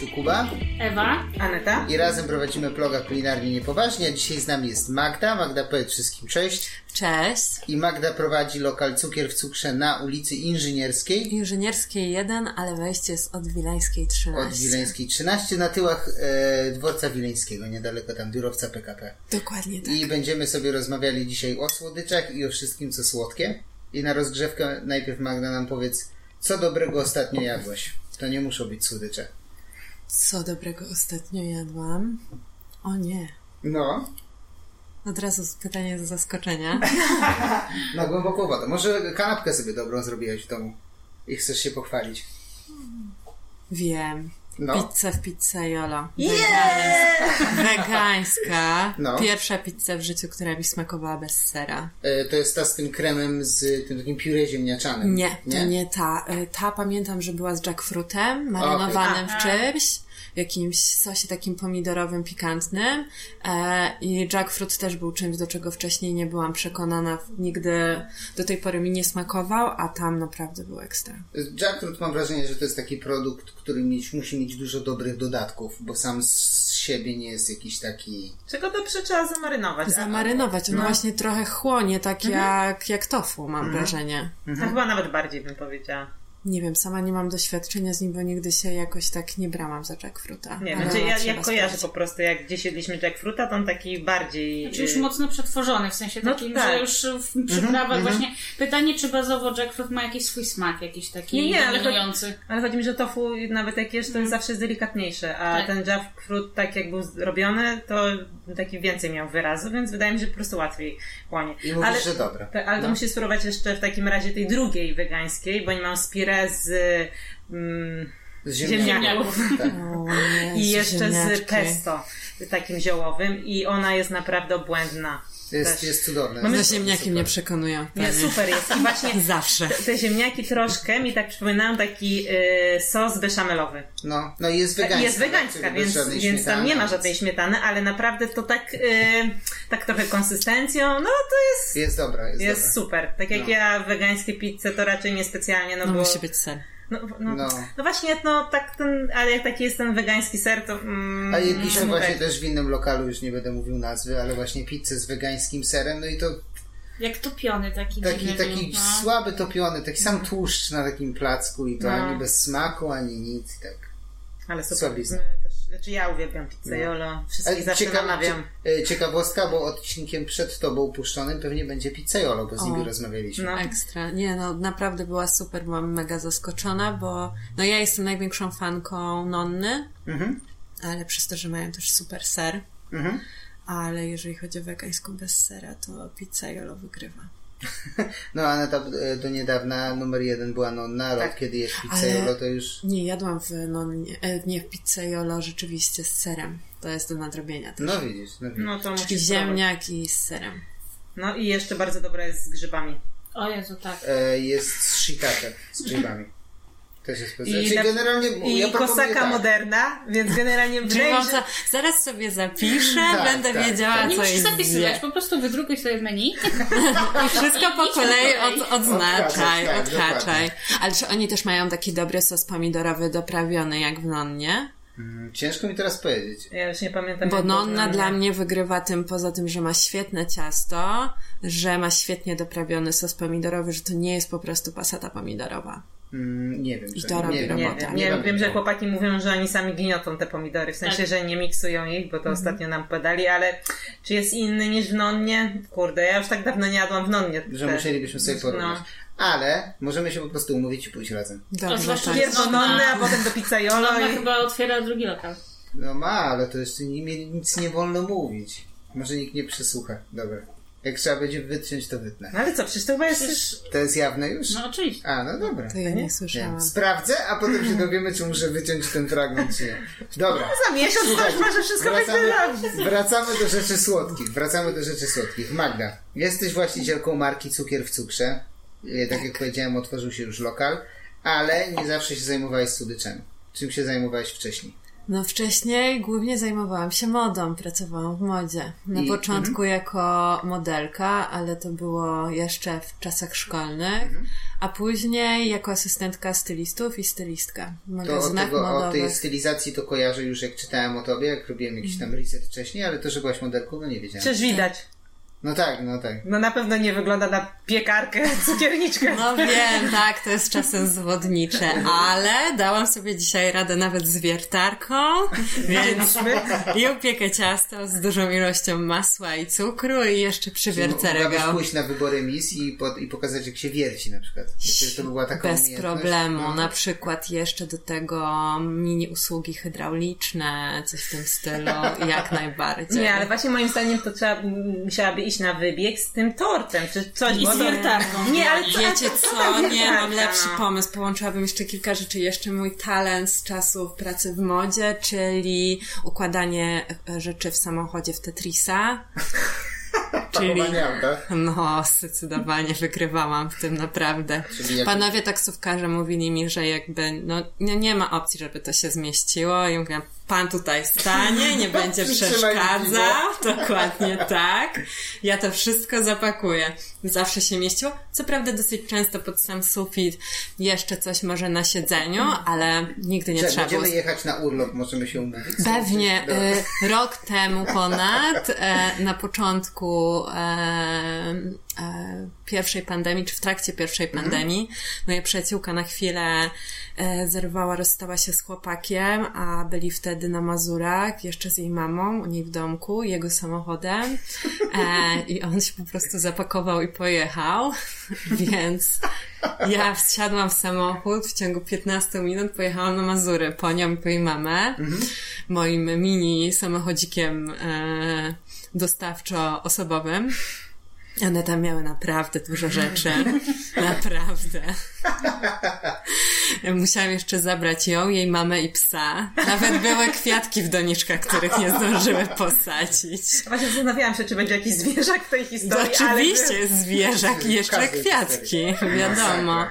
tu Kuba Ewa. Aneta? i razem prowadzimy bloga Kulinarnie Niepoważnie, a dzisiaj z nami jest Magda. Magda, powiedz wszystkim cześć. Cześć. I Magda prowadzi lokal Cukier w Cukrze na ulicy Inżynierskiej Inżynierskiej 1, ale wejście jest od Wileńskiej 13. od Wileńskiej 13 na tyłach e, dworca Wileńskiego, niedaleko tam biurowca PKP. Dokładnie tak. I będziemy sobie rozmawiali dzisiaj o słodyczach i o wszystkim, co słodkie. I na rozgrzewkę najpierw Magda nam powiedz, co dobrego ostatnio jadłaś. To nie muszą być słodycze. Co dobrego ostatnio jadłam? O nie. No, Od razu pytanie z zaskoczenia. na głęboką wodę. Może kanapkę sobie dobrą zrobiłaś w domu i chcesz się pochwalić. Wiem. No. Pizza w pizzaiolo. Yeah! Wegańska. No. Pierwsza pizza w życiu, która mi smakowała bez sera. E, to jest ta z tym kremem, z tym takim pióre ziemniaczanym. Nie, to nie ta. Y, Ta pamiętam, że była z jackfruitem, marynowanym Okej. w czymś, w jakimś sosie takim pomidorowym, pikantnym. E, I jackfruit też był czymś, do czego wcześniej nie byłam przekonana. Nigdy do tej pory mi nie smakował, a tam naprawdę był ekstra. Jackfruit mam wrażenie, że to jest taki produkt, który mieć, musi mieć dużo dobrych dodatków, bo sam z siebie nie jest jakiś taki... Czego dobrze trzeba zamarynować? Zamarynować. On No. właśnie trochę chłonie, tak Mhm. jak, jak tofu, mam wrażenie. A chyba nawet bardziej bym powiedziała. Nie wiem, sama nie mam doświadczenia z nim, bo nigdy się jakoś tak nie brałam za jackfruita. Nie, znaczy ja, ja kojarzę po prostu, jak gdzieś jedliśmy jackfruita, to on taki bardziej... Znaczy już y, mocno przetworzony, w sensie No takim, tak. że już w przyprawach właśnie... Pytanie, czy bazowo jackfruit ma jakiś swój smak, jakiś taki Nie, nie, ale to- dominujący. Ale chodzi mi, że tofu nawet jak jesz, to jest zawsze jest delikatniejsze, a Tak. ten jackfruit tak jak był zrobiony, to taki więcej miał wyrazu, więc wydaje mi się, że po prostu łatwiej chłonie. I mówisz, ale, że dobre. ale to No. musisz spróbować jeszcze w takim razie tej drugiej wegańskiej, bo oni mają z mm, Z ziemniaków. Tak. O, nie, i jeszcze z ziemniaczki. pesto takim ziołowym i ona jest naprawdę obłędna. Jest, Też. jest cudowne. Mamy- ziemniaki mnie przekonują. Nie, super jest. I właśnie Zawsze. te, ziemniaki troszkę mi tak przypominają taki y, sos beszamelowy. No, no i jest wegańska. Jest wegańska, tak? Czyli bez więc, więc tam nie ma żadnej śmietany, ale naprawdę to tak, y, tak trochę konsystencją, no to jest, Jest dobra, jest, jest dobra. super. Tak jak No. ja wegańskie pizze to raczej niespecjalnie, no, No bo... musi być ser. No, no, No. no. właśnie, no tak ten, ale jak taki jest ten wegański ser, to... Mm, A jedliśmy to właśnie tak. też w innym lokalu, już nie będę mówił nazwy, ale właśnie pizzę z wegańskim serem, no i to Jak topiony taki taki, dziwny taki no. słaby topiony, taki sam tłuszcz na takim placku i to No. ani bez smaku, ani nic, i tak. Ale super. Słabizna. Znaczy ja uwielbiam pizzę Jolo. Wszystkich Ale zawsze ciekawa- namawiam. cie- e, Ciekawostka, bo odcinkiem przed tobą puszczonym pewnie będzie pizzaiolo, bo z nimi rozmawialiśmy. No. Ekstra. Nie, no naprawdę była super, byłam mega zaskoczona, bo no ja jestem największą fanką Nonny, Mhm. ale przez to, że mają też super ser, Mhm. ale jeżeli chodzi o wegańską bez sera, to pizzaiolo wygrywa. No Aneta e, do niedawna numer jeden była Nonna, ale Tak. od kiedy jest pizzaiolo, Ale- to już... Nie, jadłam w Nonnie, e, nie w pizzaiolo rzeczywiście z serem. To jest do nadrobienia też. No widzisz, no widzisz. No to Czyli ziemniaki z serem. No i jeszcze bardzo dobra jest z grzybami. O Jezu, tak. E, jest z shiitake, z grzybami. Też jest I. Czyli na- generalnie i ja kosaka tak. moderna, więc generalnie za, się... zaraz sobie zapiszę, Tak, będę tak, wiedziała, tak. Nie co musisz jest zapisywać, po prostu wydrukuj sobie w menu. I wszystko po kolei od, odznaczaj, Odhaczaj, tak, odhaczaj. Ale czy oni też mają taki dobry sos pomidorowy doprawiony jak w nonnie? Mm, Ciężko mi teraz powiedzieć. Ja już nie pamiętam. Bo nonna dla mnie wygrywa tym, poza tym, że ma świetne ciasto, że ma świetnie doprawiony sos pomidorowy, że to nie jest po prostu pasata pomidorowa. Mm, nie wiem. I to robi nie wiem. Nie robotę. wiem, nie mam wiem, że chłopaki mówią, że oni sami gniotą te pomidory, w sensie, Tak. że nie miksują ich, bo to ostatnio nam podali, ale czy jest inny niż w nonnie? Kurde, ja już tak dawno nie jadłam w nonnie. Że Te- musielibyśmy sobie porównać. No. Ale możemy się po prostu umówić i pójść razem. Dobrze, zwłaszcza tak. Pierw do nonny, a potem do pizzaiolo Ona i... chyba otwiera drugi lokal. No ma, ale to jeszcze nie, nic nie wolno mówić. Może nikt nie przesłucha. Dobra. Jak trzeba będzie wyciąć, to wytnę. No ale co, przecież to chyba jest... Przecież, To jest jawne już? no oczywiście. A, no dobra. To ja nie słyszałam. Wiem. Sprawdzę, a potem się dowiemy, czy muszę wyciąć ten fragment, czy nie. Dobra. Za miesiąc to już może wszystko będzie Wracamy, wracamy do rzeczy słodkich. Wracamy do rzeczy słodkich. Magda, jesteś właścicielką marki Cukier w Cukrze. E, Tak jak powiedziałem, otworzył się już lokal, ale nie zawsze się zajmowałeś słodyczami. Czym się zajmowałeś wcześniej? No wcześniej głównie zajmowałam się modą, pracowałam w modzie. Na I- początku jako modelka, ale to było jeszcze w czasach szkolnych, Mhm. a później jako asystentka stylistów i stylistka w To od, magazynach tego, od tej modowych. stylizacji to kojarzę już jak czytałem o tobie, jak robiłem jakiś tam research wcześniej, ale to, że byłaś modelką, no nie wiedziałem. Przecież widać. No tak, no tak. No na pewno nie wygląda na piekarkę, cukierniczkę. No wiem, tak, to jest czasem zwodnicze, ale dałam sobie dzisiaj radę nawet z wiertarką, więc i upiekę ciasto z dużą ilością masła i cukru i jeszcze przy wierce Mogłabyś regał. pójść na wybory mis i, po, i pokazać jak się wierci na przykład. Że to by była taka Bez problemu. No. Na przykład jeszcze do tego mini usługi hydrauliczne, coś w tym stylu, jak najbardziej. Nie, ale właśnie moim zdaniem to trzeba, musiałaby iść na wybieg z tym tortem, czy coś. I z wiertarką. Nie, ale co, Wiecie co co? Nie, mam lepszy pomysł. Połączyłabym jeszcze kilka rzeczy. Jeszcze mój talent z czasów pracy w modzie, czyli układanie e, rzeczy w samochodzie w Tetrisa. Czyli, auta. no, zdecydowanie wygrywałam w tym naprawdę. Panowie taksówkarze mówili mi, że jakby, no, nie, nie ma opcji, żeby to się zmieściło. I mówiłam, pan tutaj stanie, nie będzie przeszkadzał. Dokładnie tak. Ja to wszystko zapakuję. Zawsze się mieściło. Co prawda dosyć często pod sam sufit, jeszcze coś może na siedzeniu, ale nigdy nie Czy trzeba będziemy jechać na urlop, możemy się umówić? Pewnie y, rok temu ponad, e, na początku e, e, pierwszej pandemii, czy w trakcie pierwszej pandemii, moja przyjaciółka na chwilę e, zerwała, rozstała się z chłopakiem, a byli wtedy na Mazurach, jeszcze z jej mamą, u niej w domku, jego samochodem. E, i on się po prostu zapakował i pojechał, więc ja wsiadłam w samochód, w ciągu 15 minut pojechałam na Mazury po nią i po jej mamę, moim mini samochodzikiem e, dostawczo-osobowym. One tam miały naprawdę dużo rzeczy. Naprawdę. Musiałam jeszcze zabrać ją, jej mamę i psa. Nawet były kwiatki w doniczkach, których nie zdążyły posadzić. Właśnie zastanawiałam się, czy będzie jakiś zwierzak w tej To historii, oczywiście ale... jest zwierzak i jeszcze kwiatki, wiadomo.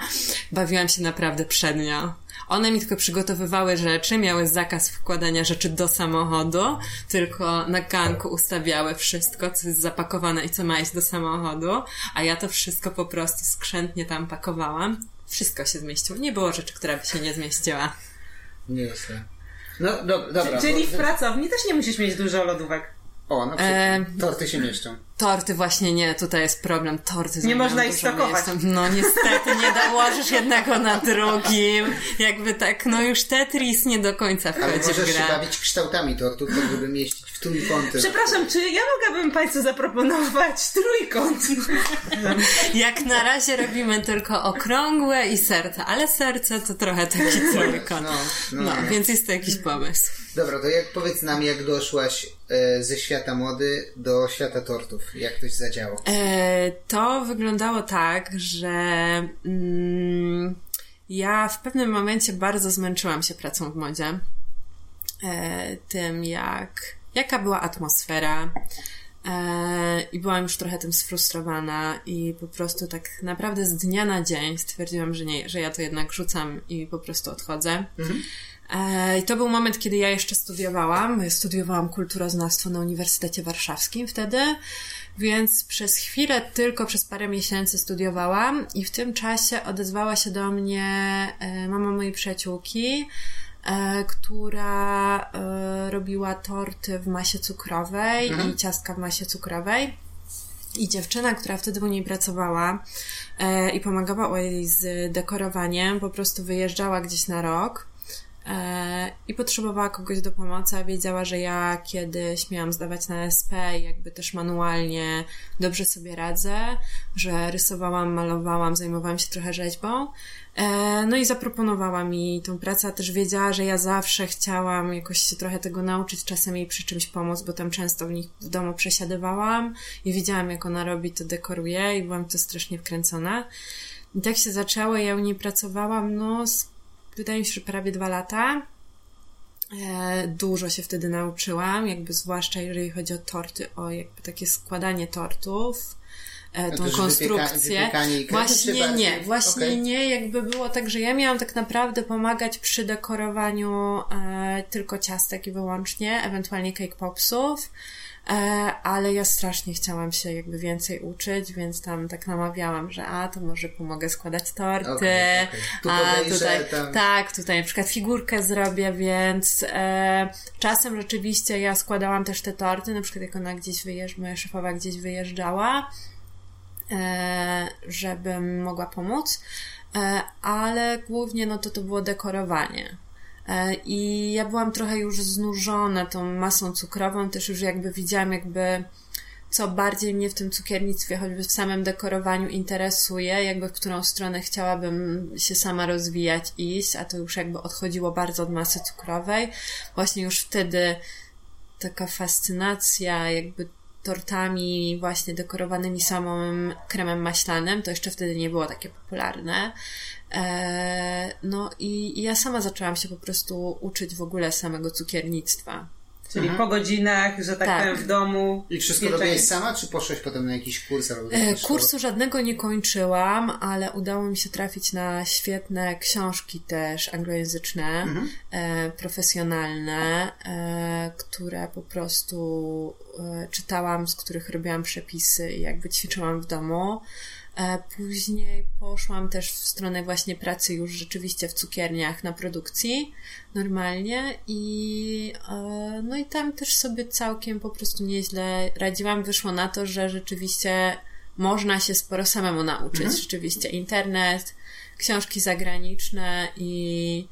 Bawiłam się naprawdę przednio. One mi tylko przygotowywały rzeczy, miały zakaz wkładania rzeczy do samochodu, tylko na ganku ustawiały wszystko, co jest zapakowane i co ma iść do samochodu, a ja to wszystko po prostu skrzętnie tam pakowałam. Wszystko się zmieściło. Nie było rzeczy, która by się nie zmieściła. Nie jest to. No do, dobra. Czyli w bo- pracowni też nie musisz mieć dużo lodówek. O, na przykład. Em. Torty się mieszczą. Torty właśnie nie, tutaj jest problem. Torty zajmują można ich stokować. No niestety nie dołożysz jednego na drugim. Jakby tak, no już Tetris nie do końca Ale wchodzi w możesz się grę. bawić kształtami tortów, tak żeby mieścić w trójkąty. Przepraszam, czy ja mogłabym Państwu zaproponować trójkąt? Jak na razie robimy tylko okrągłe i serce, ale serce to trochę taki trójkąt. No, no, No, no. więc jest to jakiś pomysł. Dobra, to jak powiedz nam, jak doszłaś ze świata mody do świata tortów? Jak to się zadziało? E, to wyglądało tak, że mm, ja w pewnym momencie bardzo zmęczyłam się pracą w modzie. E, tym, jak, jaka była atmosfera. E, I byłam już trochę tym sfrustrowana i po prostu tak naprawdę z dnia na dzień stwierdziłam, że nie, że ja to jednak rzucam i po prostu odchodzę. E, I to był moment, kiedy ja jeszcze studiowałam. Studiowałam kulturoznawstwo na Uniwersytecie Warszawskim wtedy, więc przez chwilę, tylko przez parę miesięcy studiowałam i w tym czasie odezwała się do mnie e, mama mojej przyjaciółki, e, która e, robiła torty w masie cukrowej i ciastka w masie cukrowej. I dziewczyna, która wtedy u niej pracowała e, i pomagała jej z dekorowaniem, po prostu wyjeżdżała gdzieś na rok e, i potrzebowała kogoś do pomocy, a wiedziała, że ja kiedyś miałam zdawać na SP i jakby też manualnie dobrze sobie radzę, że rysowałam, malowałam, zajmowałam się trochę rzeźbą. E, no i zaproponowała mi tą pracę, a też wiedziała, że ja zawsze chciałam jakoś się trochę tego nauczyć, czasem jej przy czymś pomóc, bo tam często w nich w domu przesiadywałam i widziałam, jak ona robi, to dekoruje i byłam to strasznie wkręcona. I tak się zaczęło, ja u niej pracowałam, no, z, wydaje mi się, że prawie dwa lata. E, dużo się wtedy nauczyłam, jakby zwłaszcza jeżeli chodzi o torty, o jakby takie składanie tortów. e, tą konstrukcję. wypieka- Właśnie nie, właśnie Okej. nie, jakby było tak, że ja miałam tak naprawdę pomagać przy dekorowaniu e, tylko ciastek i wyłącznie, ewentualnie cake popsów. E, ale ja strasznie chciałam się jakby więcej uczyć, więc tam tak namawiałam, że a, to może pomogę składać torty, Okej, okej. Tu a tutaj, tam- tak, tutaj na przykład figurkę zrobię, więc e, czasem rzeczywiście ja składałam też te torty, na przykład jak ona gdzieś wyjeżdża, moja szefowa gdzieś wyjeżdżała, e, żebym mogła pomóc, e, ale głównie no to to było dekorowanie. E, I ja byłam trochę już znużona tą masą cukrową, też już jakby widziałam jakby co bardziej mnie w tym cukiernictwie, choćby w samym dekorowaniu interesuje, jakby w którą stronę chciałabym się sama rozwijać, iść, a to już jakby odchodziło bardzo od masy cukrowej. Właśnie już wtedy taka fascynacja jakby tortami właśnie dekorowanymi samym kremem maślanym, to jeszcze wtedy nie było takie popularne. Eee, no i, ja sama zaczęłam się po prostu uczyć w ogóle samego cukiernictwa. Czyli po godzinach, że tak, Tak. powiem, w domu. I wszystko robiłeś sama, czy poszłeś potem na jakiś kurs albo E? Kursu żadnego nie kończyłam, ale udało mi się trafić na świetne książki też anglojęzyczne, e, profesjonalne, e, które po prostu e, czytałam, z których robiłam przepisy i jakby ćwiczyłam w domu. E, Później poszłam też w stronę właśnie pracy już rzeczywiście w cukierniach na produkcji normalnie i e, no i tam też sobie całkiem po prostu nieźle radziłam. Wyszło na to, że rzeczywiście można się sporo samemu nauczyć. Rzeczywiście internet, książki zagraniczne i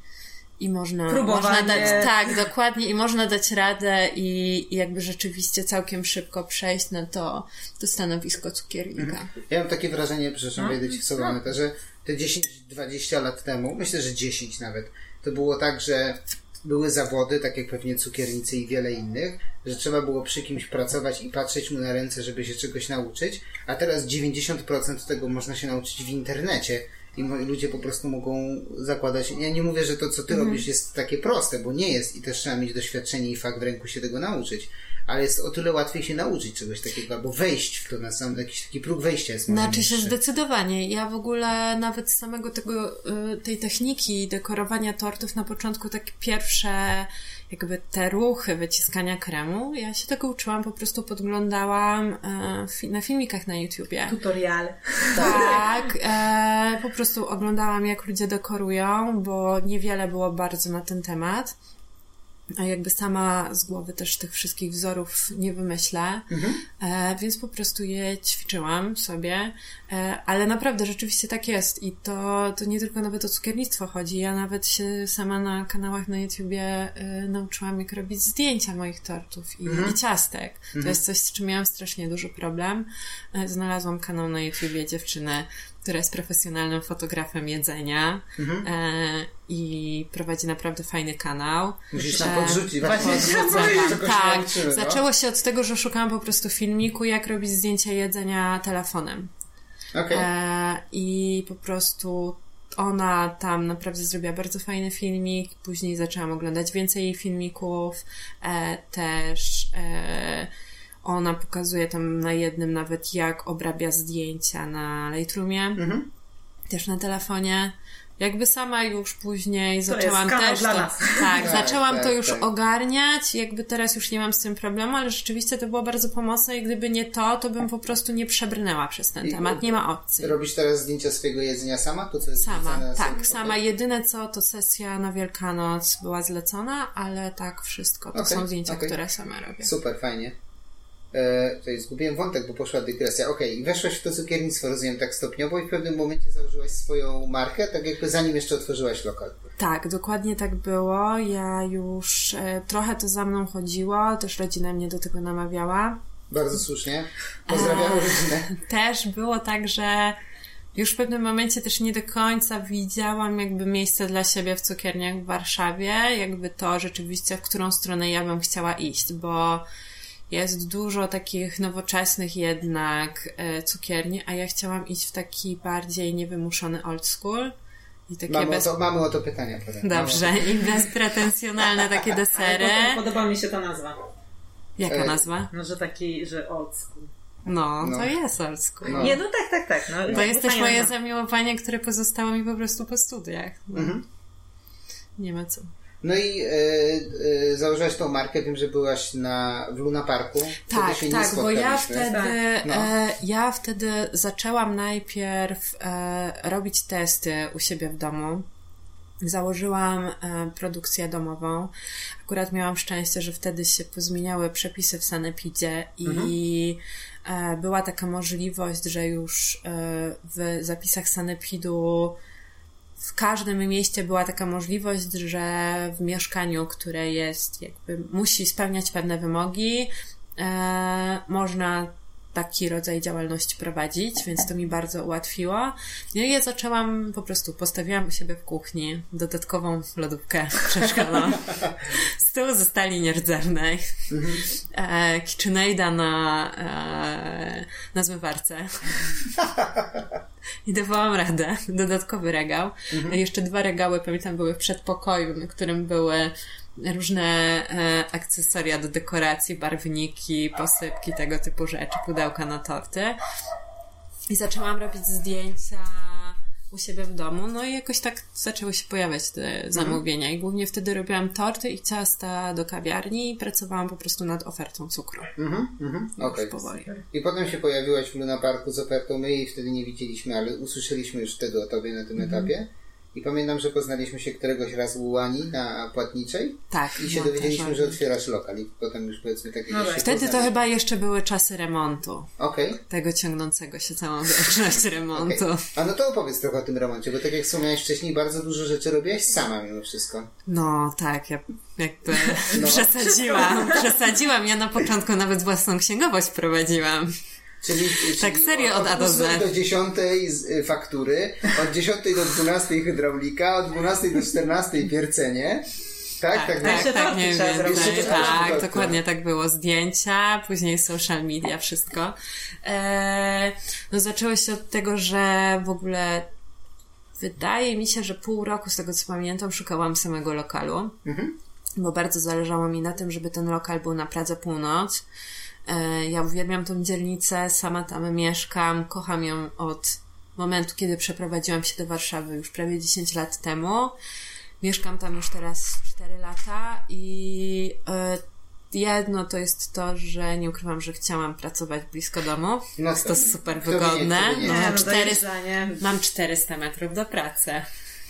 i można, Próbowanie. można dać, tak, dokładnie, i można dać radę i, i jakby rzeczywiście całkiem szybko przejść na to, to stanowisko cukiernika. Ja mam takie wrażenie, przepraszam, No. wejdę ci w słowo, że te 10-20 lat temu, myślę, że 10 nawet, to było tak, że były zawody, tak jak pewnie cukiernicy i wiele innych, że trzeba było przy kimś pracować i patrzeć mu na ręce, żeby się czegoś nauczyć, a teraz 90% tego można się nauczyć w internecie i ludzie po prostu mogą zakładać. Ja nie mówię, że to, co ty robisz, jest takie proste, bo nie jest i też trzeba mieć doświadczenie i fakt w ręku się tego nauczyć. Ale jest o tyle łatwiej się nauczyć czegoś takiego, albo wejść w to na sam, jakiś taki próg wejścia jest Znaczy się zdecydowanie. Ja w ogóle nawet z samego tego, y, tej techniki dekorowania tortów na początku takie pierwsze jakby te ruchy wyciskania kremu, ja się tego uczyłam, po prostu podglądałam e, na filmikach na YouTubie. Tutoriale. Tak, e, po prostu oglądałam jak ludzie dekorują, bo niewiele było bardzo na ten temat. A jakby sama z głowy też tych wszystkich wzorów nie wymyślę, e, więc po prostu je ćwiczyłam sobie, e, ale naprawdę rzeczywiście tak jest. I to, to nie tylko nawet o cukiernictwo chodzi, ja nawet się sama na kanałach na YouTubie e, nauczyłam jak robić zdjęcia moich tortów i, i ciastek. To jest coś, z czym miałam strasznie duży problem. E, znalazłam kanał na YouTubie dziewczyny, która jest profesjonalnym fotografem jedzenia e, i prowadzi naprawdę fajny kanał. Musisz E, nam podrzucić. właśnie czegoś tak, nauczymy, no. zaczęło się od tego, że szukałam po prostu filmiku, jak robić zdjęcia jedzenia telefonem. Okej. E, I po prostu ona tam naprawdę zrobiła bardzo fajny filmik. Później zaczęłam oglądać więcej jej filmików. E, też e, ona pokazuje tam na jednym nawet, jak obrabia zdjęcia na Lightroomie. Mhm. Też na telefonie. Jakby sama już później zaczęłam jest kanał też dla to, nas. tak, Tak, zaczęłam tak, to już tak. ogarniać, jakby teraz już nie mam z tym problemu, ale rzeczywiście to było bardzo pomocne i gdyby nie to, to bym po prostu nie przebrnęła przez ten I- temat, nie ma opcji. Robisz teraz zdjęcia swojego jedzenia sama? To co jest Sama, tak, sobie? sama. Jedyne co, to sesja na Wielkanoc była zlecona, ale tak wszystko to Okej, są zdjęcia, okej. które sama robię. Super, fajnie. E, tutaj zgubiłem wątek, bo poszła dygresja. Okej, i weszłaś w to cukiernictwo, rozumiem, tak stopniowo i w pewnym momencie założyłaś swoją markę, tak jakby zanim jeszcze otworzyłaś lokal. Tak, dokładnie tak było. Ja już e, trochę to za mną chodziło, też rodzina mnie do tego namawiała. Bardzo słusznie. Pozdrawiam rodzinę. Też było tak, że już w pewnym momencie też nie do końca widziałam jakby miejsce dla siebie w cukierniach w Warszawie, jakby to rzeczywiście, w którą stronę ja bym chciała iść, bo jest dużo takich nowoczesnych jednak e, cukierni, a ja chciałam iść w taki bardziej niewymuszony old school i takie Mamy o bez... to, mamy o to pytania. Powiem. Dobrze, i bezpretensjonalne takie desery. Podoba, mi się ta nazwa. Jaka E, nazwa? No, że taki, że old school. No, No. to jest old school. No. Nie, no tak, tak, tak. No, To jest też moje no. zamiłowanie, które pozostało mi po prostu po studiach. No. Mhm. Nie ma co. No i e, e, założyłaś tą markę, wiem, że byłaś na, w Luna Parku. Tak, się nie tak, bo ja wtedy, No. e, ja wtedy zaczęłam najpierw e, robić testy u siebie w domu. Założyłam e, produkcję domową. Akurat miałam szczęście, że wtedy się pozmieniały przepisy w Sanepidzie i e, była taka możliwość, że już e, w zapisach Sanepidu w każdym mieście była taka możliwość, że w mieszkaniu, które jest jakby musi spełniać pewne wymogi, e, można taki rodzaj działalności prowadzić, więc to mi bardzo ułatwiło. No i ja zaczęłam, po prostu postawiłam u siebie w kuchni dodatkową lodówkę przeszkolną. Stół ze stali nierdzewnej. E, KitchenAida na, e, na zmywarce. I dawałam radę. Dodatkowy regał. Jeszcze dwa regały, pamiętam, były w przedpokoju, na którym były różne e, akcesoria do dekoracji, barwniki, posypki, tego typu rzeczy, pudełka na torty. I zaczęłam robić zdjęcia u siebie w domu, no i jakoś tak zaczęły się pojawiać te zamówienia i głównie wtedy robiłam torty i ciasta do kawiarni i pracowałam po prostu nad ofertą cukru. Mhm, mhm, okej. I potem się pojawiłaś w Luna Parku z ofertą. My jej wtedy nie widzieliśmy, ale usłyszeliśmy już wtedy o tobie na tym Mhm. etapie. I pamiętam, że poznaliśmy się któregoś razu u Łani na Płatniczej Tak. i się no, dowiedzieliśmy, że otwierasz lokal i potem już powiedzmy tak No Wtedy to poznaliśmy. chyba jeszcze były czasy remontu. Okej. Tego ciągnącego się całą wieczność remontu. okej. A no to opowiedz trochę o tym remoncie, bo tak jak wspomniałeś wcześniej, bardzo dużo rzeczy robiłaś sama mimo wszystko. No tak, ja jakby No. przesadziłam. Przesadziłam. Ja na początku nawet własną księgowość prowadziłam. Czyli, Tak czyli serio od A do Z. 8 do 10 z y, faktury, od 10 do 12 hydraulika, od 12 do 14 wiercenie. Tak, tak, tak, tak. Tak, trzeba więcej. zrobić. Jeszcze Tak, torty. dokładnie tak było. Zdjęcia, później social media, wszystko. Eee, no zaczęło się od tego, że w ogóle wydaje mi się, że pół roku z tego co pamiętam szukałam samego lokalu. Mhm. Bo bardzo zależało mi na tym, żeby ten lokal był na Pradze Północ. E, Ja uwielbiam tą dzielnicę, sama tam mieszkam, kocham ją od momentu, kiedy przeprowadziłam się do Warszawy już prawie 10 lat temu. Mieszkam tam już teraz 4 lata i e, jedno to jest to, że nie ukrywam, że chciałam pracować blisko domu. No jest to- to super wygodne. nie. No, Nie, mam, no 400, dojeżdżanie. mam 400 metrów do pracy.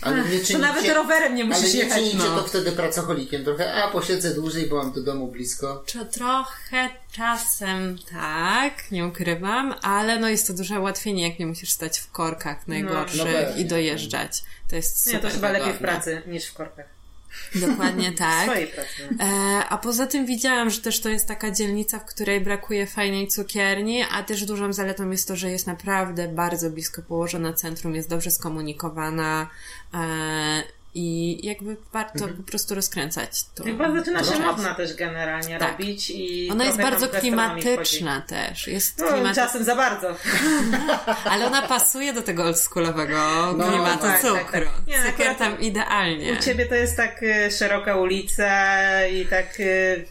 Ale nie To czynicie, nawet rowerem nie ale musisz nie jechać. czynicie no. to wtedy pracocholikiem trochę, a posiedzę dłużej, bo mam do domu blisko. Czy trochę czasem tak, nie ukrywam, ale no jest to duże ułatwienie, jak nie musisz stać w korkach najgorszych no pewnie. i dojeżdżać. To jest super Nie, to chyba lepiej w wygodne. pracy niż w korkach. Dokładnie W tak. swojej pracy. no. E, a poza tym widziałam, że też to jest taka dzielnica, w której brakuje fajnej cukierni, a też dużą zaletą jest to, że jest naprawdę bardzo blisko położona centrum, jest dobrze skomunikowana e, i jakby warto po prostu rozkręcać to. Chyba zaczyna się modna też generalnie Tak. robić i Ona jest bardzo klimatyczna też. Jest. No, klimatyczna. czasem za bardzo. Ale ona pasuje do tego oldschoolowego No, klimatu tak, tak, cukru. tak. Nie, Cukier tam idealnie. U ciebie to jest tak e, szeroka ulica i tak, e,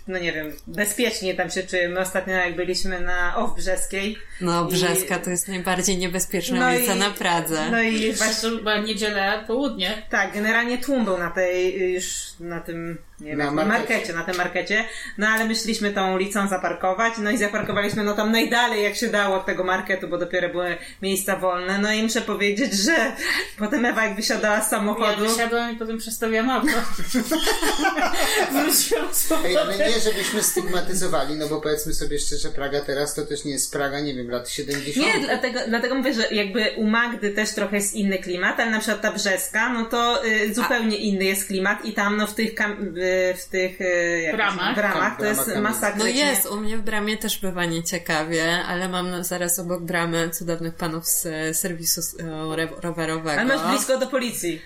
no nie wiem, bezpiecznie tam się czujemy. Ostatnio jak byliśmy na Off Brzeskiej. No, I- Brzeska to jest najbardziej niebezpieczna No ulica i- na Pradze. No i Właśnie chyba niedzielę, południe. tak, generalnie tłum był na tej, y, już na tym, nie wiem, Na markecie. markecie, na tym markecie. No ale myśleliśmy tą ulicą zaparkować, no i zaparkowaliśmy no tam najdalej jak się dało od tego marketu, bo dopiero były miejsca wolne. No i muszę powiedzieć, że potem Ewa jak wysiadała z Ja samochodu, wysiadłam i potem przestawiłam auto. Wróciłam z Ej, ale nie, żebyśmy stygmatyzowali, no bo powiedzmy sobie szczerze, Praga teraz to też nie jest Praga, nie wiem, lat 70. Nie, dlatego, dlatego mówię, że jakby u Magdy też trochę jest inny klimat, ale na przykład ta brzeska, no to y, zupełnie inny jest klimat i tam no w tych, kam, y, w tych y, jak to się- Bramach. w ramach to Brama jest kamień. masakra. No jest, u mnie w bramie też bywa nieciekawie, ale mam na- zaraz obok bramy cudownych panów z e, serwisu rowerowego. Ale masz blisko do policji.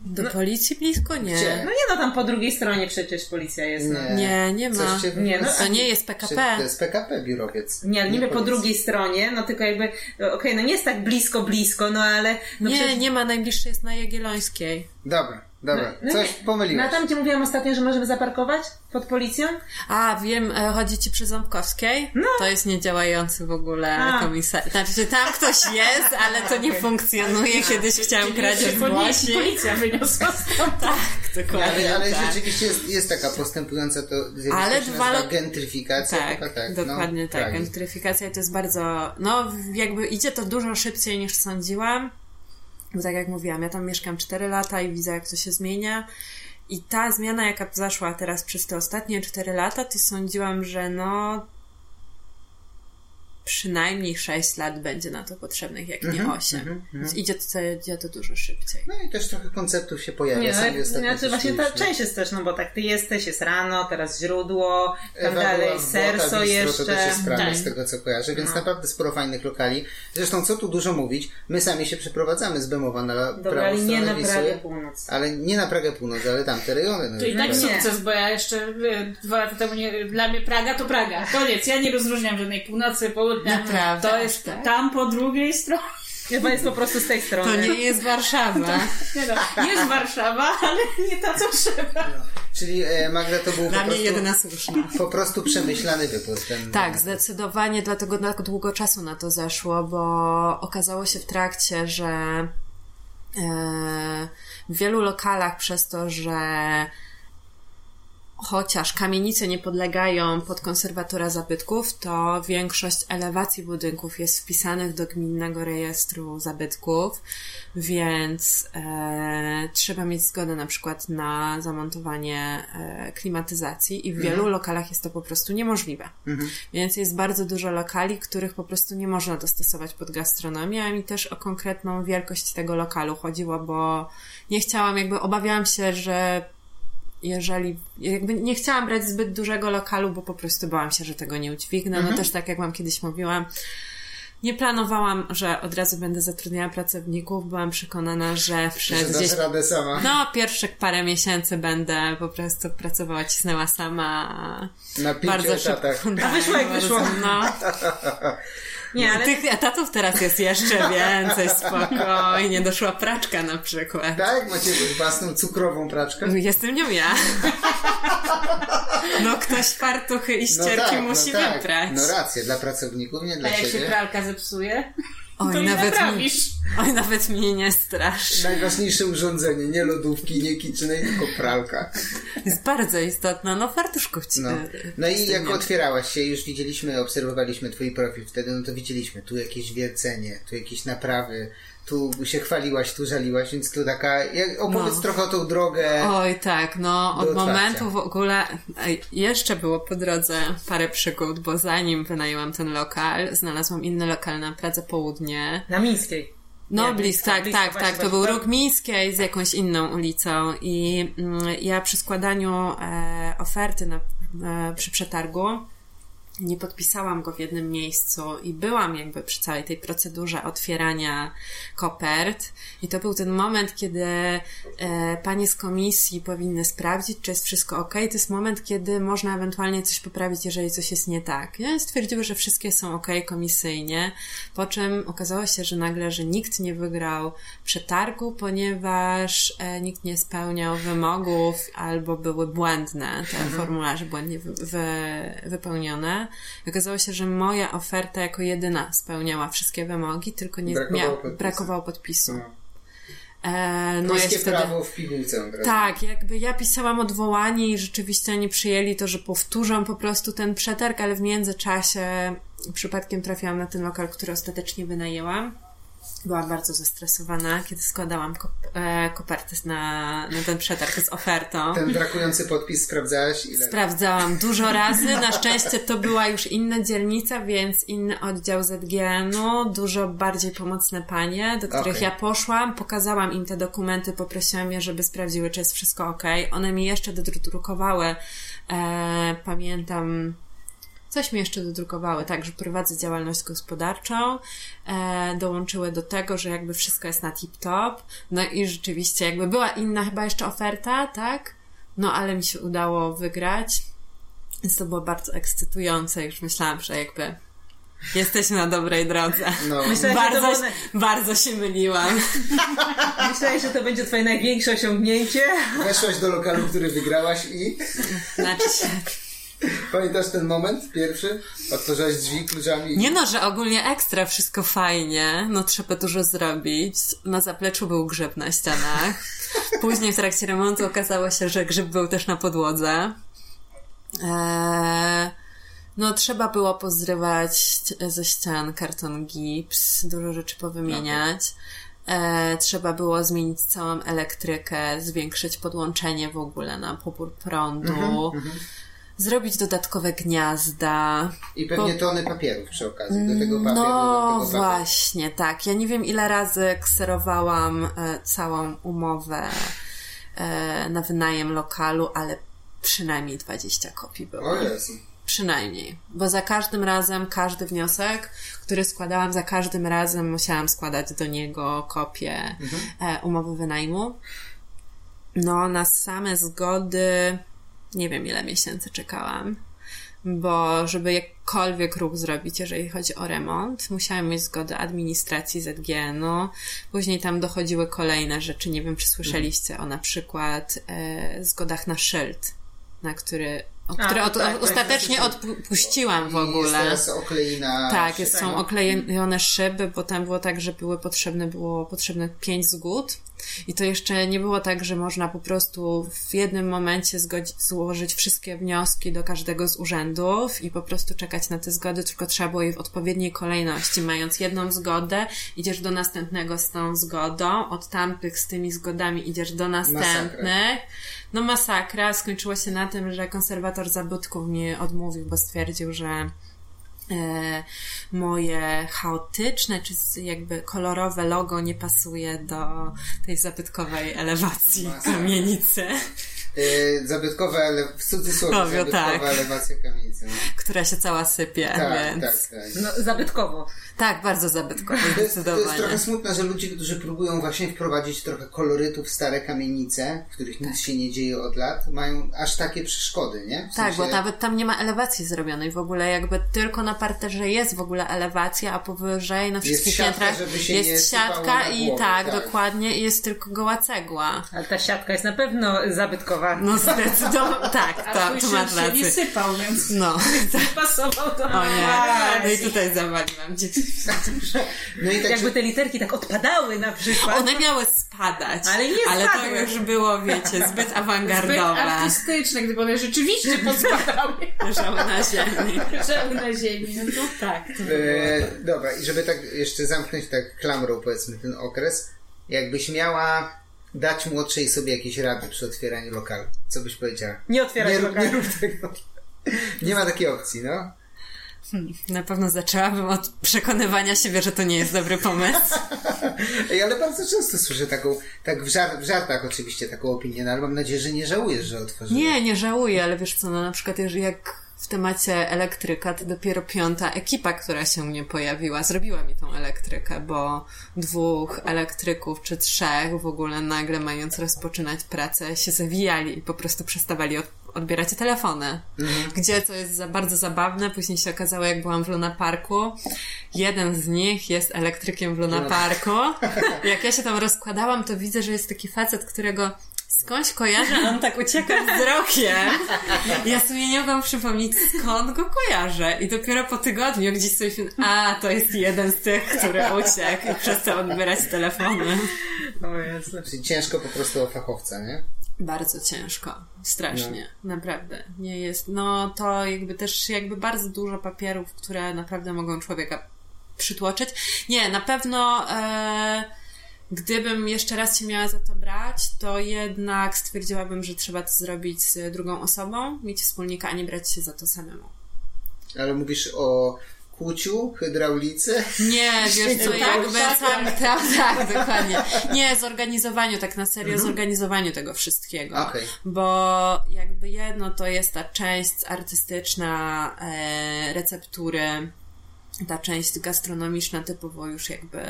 Do policji blisko? Nie. Gdzie? No nie no, tam po drugiej stronie przecież policja jest. No. Nie, nie ma. Coś cię Nie, no, To nie jest PKP. To jest PKP biurowiec. Nie, ale niby po drugiej stronie, no tylko jakby, no, okej, no nie jest tak blisko, blisko, no ale... No Nie, przecież- nie ma, najbliższy jest na Jagiellońskiej. Dobra, Dobra, No coś nie. pomyliłeś. Na tam, gdzie mówiłam ostatnio, że możemy zaparkować pod policją? A, wiem, e, chodzi ci przy Ząbkowskiej? No. To jest niedziałający w ogóle A. komisariat. Znaczy, tam ktoś jest, ale to nie funkcjonuje. Kiedyś chciałam kradzież zgłosić. Policja wyniosła stąd. Tak, dokładnie Ale, ale tak. rzeczywiście jest, jest taka postępująca to Ale dwa lo- gentryfikacja. Tak, tak dokładnie no, tak. Gentryfikacja to jest bardzo, no jakby idzie to dużo szybciej niż sądziłam. Bo tak jak mówiłam, ja tam mieszkam 4 lata i widzę jak to się zmienia. I ta zmiana, jaka zaszła teraz przez te ostatnie 4 lata, to sądziłam, że no przynajmniej 6 lat będzie na to potrzebnych, jak nie 8. Więc idzie to, idzie to dużo szybciej. No i też trochę konceptów się pojawia. Nie, Sami no, ostatnio znaczy właśnie ta część jest też, no bo tak ty jesteś, jest rano, teraz źródło, tam Ewa dalej była serso Bistro, jeszcze. To też jest sprawne Tak. z tego, co kojarzę, więc No. naprawdę sporo fajnych lokali. Zresztą, co tu dużo mówić, my sami się przeprowadzamy z Bemowa na Dobra, prawą ale nie stronę na Wisły, Prawie Północ. Ale nie na Pragę Północ, ale tamte rejony. No To i tak. Nie. sukces, bo ja jeszcze y, dwa lata temu nie, dla mnie Praga to Praga. Koniec. Ja nie rozróżniam żadnej północy, południa. Naprawdę, To jest tak. tam po drugiej stronie. Chyba jest po prostu z tej strony. To nie jest Warszawa. Nie no, jest Warszawa, ale nie ta, co trzeba. Czyli e, Magda to był po Dla mnie prostu, jedyna słuszna. po prostu przemyślany wybór. Ten, Tak, zdecydowanie, dlatego tak długo czasu na to zeszło, bo okazało się w trakcie, że e, w wielu lokalach przez to, że chociaż kamienice nie podlegają pod konserwatora zabytków, to większość elewacji budynków jest wpisanych do gminnego rejestru zabytków, więc e, trzeba mieć zgodę na przykład na zamontowanie e, klimatyzacji i w wielu lokalach jest to po prostu niemożliwe. Więc jest bardzo dużo lokali, których po prostu nie można dostosować pod gastronomię, a mi też o konkretną wielkość tego lokalu chodziło, bo nie chciałam, jakby obawiałam się, że jeżeli, jakby nie chciałam brać zbyt dużego lokalu, bo po prostu bałam się, że tego nie udźwignę. No też tak jak wam kiedyś mówiłam, nie planowałam, że od razu będę zatrudniała pracowników. Byłam przekonana, że przez gdzieś radę sama. no, pierwszych parę miesięcy będę po prostu pracowała, cisnęła sama. Na pięciu Bardzo szybko. etatach. A wyszło jak wyszło. No, Nie, ale tych etatów teraz jest jeszcze więcej, spokojnie. Doszła praczka na przykład. Tak? Macie własną cukrową praczkę? Jestem nią ja. No ktoś fartuchy i ścierki musi no tak. wyprać. No rację, dla pracowników, nie A dla jak się siebie. pralka zepsuje, Oj, to nawet mi, oj, nawet mnie nie strasz. Najważniejsze urządzenie, nie lodówki, nie kitchenej, tylko pralka. Jest bardzo istotna. No fartuszków ci No, no i jak otwierałaś się, już widzieliśmy, obserwowaliśmy twój profil wtedy, no to widzieliśmy tu jakieś wiercenie, tu jakieś naprawy, tu się chwaliłaś, tu żaliłaś, więc tu taka, opowiedz No. trochę o tą drogę. Oj, tak, no od momentu w ogóle jeszcze było po drodze parę przygód, bo zanim wynajęłam ten lokal, znalazłam inny lokal na Pradze Południe. na Mińskiej. No, blisko, blisko, tak, blisko, tak, właśnie, tak. To był róg Mińskiej z jakąś inną ulicą i mm, ja przy składaniu e, oferty na, e, przy przetargu nie podpisałam go w jednym miejscu i byłam jakby przy całej tej procedurze otwierania kopert i to był ten moment, kiedy e, panie z komisji powinny sprawdzić, czy jest wszystko ok. To jest moment, kiedy można ewentualnie coś poprawić, jeżeli coś jest nie tak. Ja stwierdziły, że wszystkie są ok komisyjnie, po czym okazało się, że nagle, że nikt nie wygrał przetargu, ponieważ e, nikt nie spełniał wymogów albo były błędne te formularze błędnie wy, wy, wypełnione. Okazało się, że moja oferta jako jedyna spełniała wszystkie wymogi, tylko nie Brakowało mia- podpisu. brakowało podpisu. No. E, no Polskie wtedy... prawo w pigułce. Tak, jakby ja pisałam odwołanie i rzeczywiście oni przyjęli to, że powtórzą po prostu ten przetarg, ale w międzyczasie przypadkiem trafiłam na ten lokal, który ostatecznie wynajęłam. Byłam bardzo zestresowana, kiedy składałam kop- e, kopertę na, na ten przetarg z ofertą. Ten brakujący podpis sprawdzałaś ile? Sprawdzałam dużo razy. Na szczęście to była już inna dzielnica, więc inny oddział ZGN-u, dużo bardziej pomocne panie, do których Okej. ja poszłam, pokazałam im te dokumenty, poprosiłam je, żeby sprawdziły, czy jest wszystko ok. One mi jeszcze dodrukowały, e, pamiętam, coś mi jeszcze dodrukowały, tak, że prowadzę działalność gospodarczą, e, dołączyły do tego, że jakby wszystko jest na tip-top, no i rzeczywiście jakby była inna chyba jeszcze oferta, tak, no ale mi się udało wygrać, więc to było bardzo ekscytujące, już myślałam, że jakby Jesteśmy na dobrej drodze. No. To Bardzo, było bardzo się myliłam. Myślałeś, że to będzie twoje największe osiągnięcie? Weszłaś do lokalu, który wygrałaś i Znaczy się. pamiętasz ten moment pierwszy? Otworzyłaś drzwi kluczami. Nie no, że ogólnie ekstra, wszystko fajnie, no trzeba dużo zrobić. Na zapleczu był grzyb na ścianach. Później w trakcie remontu okazało się, że grzyb był też na podłodze. Eee, no trzeba było pozrywać ze ścian karton gips, dużo rzeczy powymieniać. E, trzeba było zmienić całą elektrykę, zwiększyć podłączenie w ogóle na pobór prądu, zrobić dodatkowe gniazda. I pewnie Bo- tony papierów przy okazji. Do tego papieru, No tego papieru. właśnie, tak. Ja nie wiem ile razy kserowałam e, całą umowę e, na wynajem lokalu, ale przynajmniej 20 kopii było. O Jezu. Przynajmniej. Bo za każdym razem, każdy wniosek, który składałam, za każdym razem musiałam składać do niego kopię e, umowy wynajmu. No, na same zgody nie wiem ile miesięcy czekałam. Bo żeby jakkolwiek ruch zrobić, jeżeli chodzi o remont, musiałam mieć zgodę administracji ZGN-u. Później tam dochodziły kolejne rzeczy. Nie wiem, czy słyszeliście o na przykład e, zgodach na szyld, na który, o, A, które od, tak, tak, ostatecznie odpuściłam w I jest ogóle. teraz okleina... Tak, jest, są Tak. oklejone szyby, bo tam było tak, że były potrzebne, było potrzebne pięć zgód. I to jeszcze nie było tak, że można po prostu w jednym momencie złożyć wszystkie wnioski do każdego z urzędów i po prostu czekać na te zgody, tylko trzeba było je w odpowiedniej kolejności. Mając jedną zgodę, idziesz do następnego z tą zgodą, od tamtych z tymi zgodami idziesz do następnych. No masakra. Skończyło się na tym, że konserwator zabytków mnie odmówił, bo stwierdził, że moje chaotyczne, czy jakby kolorowe logo nie pasuje do tej zabytkowej elewacji Masakra. kamienicy, Yy, zabytkowa, ele... w cudzysłowie, zabytkowa tak. elewacja kamienicy. No. która się cała sypie, Tak, więc... tak, tak. No, zabytkowo. Tak, bardzo zabytkowa, To jest, to jest trochę smutne, że ludzie, którzy próbują właśnie wprowadzić trochę kolorytu w stare kamienice, w których nic się nie dzieje od lat, mają aż takie przeszkody, nie? W Tak, bo sensie- nawet tam nie ma elewacji zrobionej w ogóle, jakby tylko na parterze jest w ogóle elewacja, a powyżej na wszystkich siatka, piętrach żeby się nie jest siatka i głowę, tak, tak. dokładnie, i jest tylko goła cegła. Ale ta siatka jest na pewno zabytkowa. No zdecydowanie, tak, A to, twój tu masz się nie rację. sypał, więc No, pasował do o nie, Tak. no i tutaj zawaliłam dzieci. No i tak, Jakby te literki tak odpadały na przykład. One miały spadać, Ale nie ale to spadły. już było, wiecie, zbyt Zbyt awangardowe. artystyczne, gdyby one rzeczywiście podspadały. Leżały na ziemi. Leżały na ziemi. No to tak. To E, dobra, i żeby tak jeszcze zamknąć tak klamrą powiedzmy ten okres, jakbyś miała dać młodszej sobie jakieś rady przy otwieraniu lokalu, co byś powiedziała? Nie otwierać nie, lokalu. nie rób tego. Nie ma takiej opcji, no. Na pewno zaczęłabym od przekonywania siebie, że to nie jest dobry pomysł. Ej, ale bardzo często słyszę taką, tak w, żart, w żartach oczywiście taką opinię, no ale mam nadzieję, że nie żałujesz, że otworzyłeś. Nie, nie żałuję, ale wiesz co, no na przykład jak w temacie elektryka, to dopiero piąta ekipa, która się mnie pojawiła, zrobiła mi tą elektrykę, bo dwóch elektryków czy trzech w ogóle nagle mając rozpoczynać pracę się zawijali i po prostu przestawali od, odbierać telefony. Gdzie, co jest za, bardzo zabawne, później się okazało, jak byłam w Luna Parku, jeden z nich jest elektrykiem w Luna Parku. Jak ja się tam rozkładałam, to widzę, że jest taki facet, którego skądś kojarzę, on tak ucieka wzrokiem. Ja sobie nie mogłam przypomnieć, skąd go kojarzę. I dopiero po tygodniu gdzieś sobie myślę, a, to jest jeden z tych, który uciekł i przestał odbierać telefony. O Jezu. Czyli ciężko po prostu o fachowca, nie? Bardzo ciężko. Strasznie. Naprawdę. Nie jest, no to jakby też jakby bardzo dużo papierów, które naprawdę mogą człowieka przytłoczyć. Nie, na pewno e, gdybym jeszcze raz się miała za to brać, to jednak stwierdziłabym, że trzeba to zrobić z drugą osobą, mieć wspólnika, a nie brać się za to samemu. Ale mówisz o kłuciu, hydraulice. Nie, wiesz co, jakby sam, tak, tak, dokładnie. Nie, zorganizowaniu, tak na serio, zorganizowaniu tego wszystkiego. Okej. Bo jakby jedno to jest ta część artystyczna e, receptury, ta część gastronomiczna typowo już jakby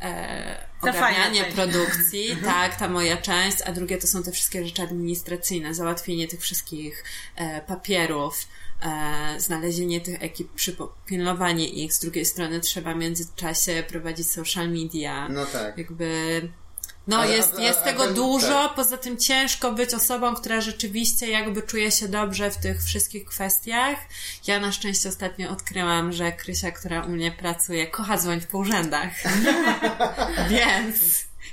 e, ogarnianie część. produkcji, tak, ta moja część, a drugie to są te wszystkie rzeczy administracyjne, załatwienie tych wszystkich e, papierów, e, znalezienie tych ekip, przypilnowanie ich, z drugiej strony trzeba w międzyczasie prowadzić social media, No tak. jakby no A- jest, a- jest a tego dużo, tak. poza tym ciężko być osobą, która rzeczywiście jakby czuje się dobrze w tych wszystkich kwestiach. Ja na szczęście ostatnio odkryłam, że Krysia, która u mnie pracuje, kocha dzwonić po urzędach. Więc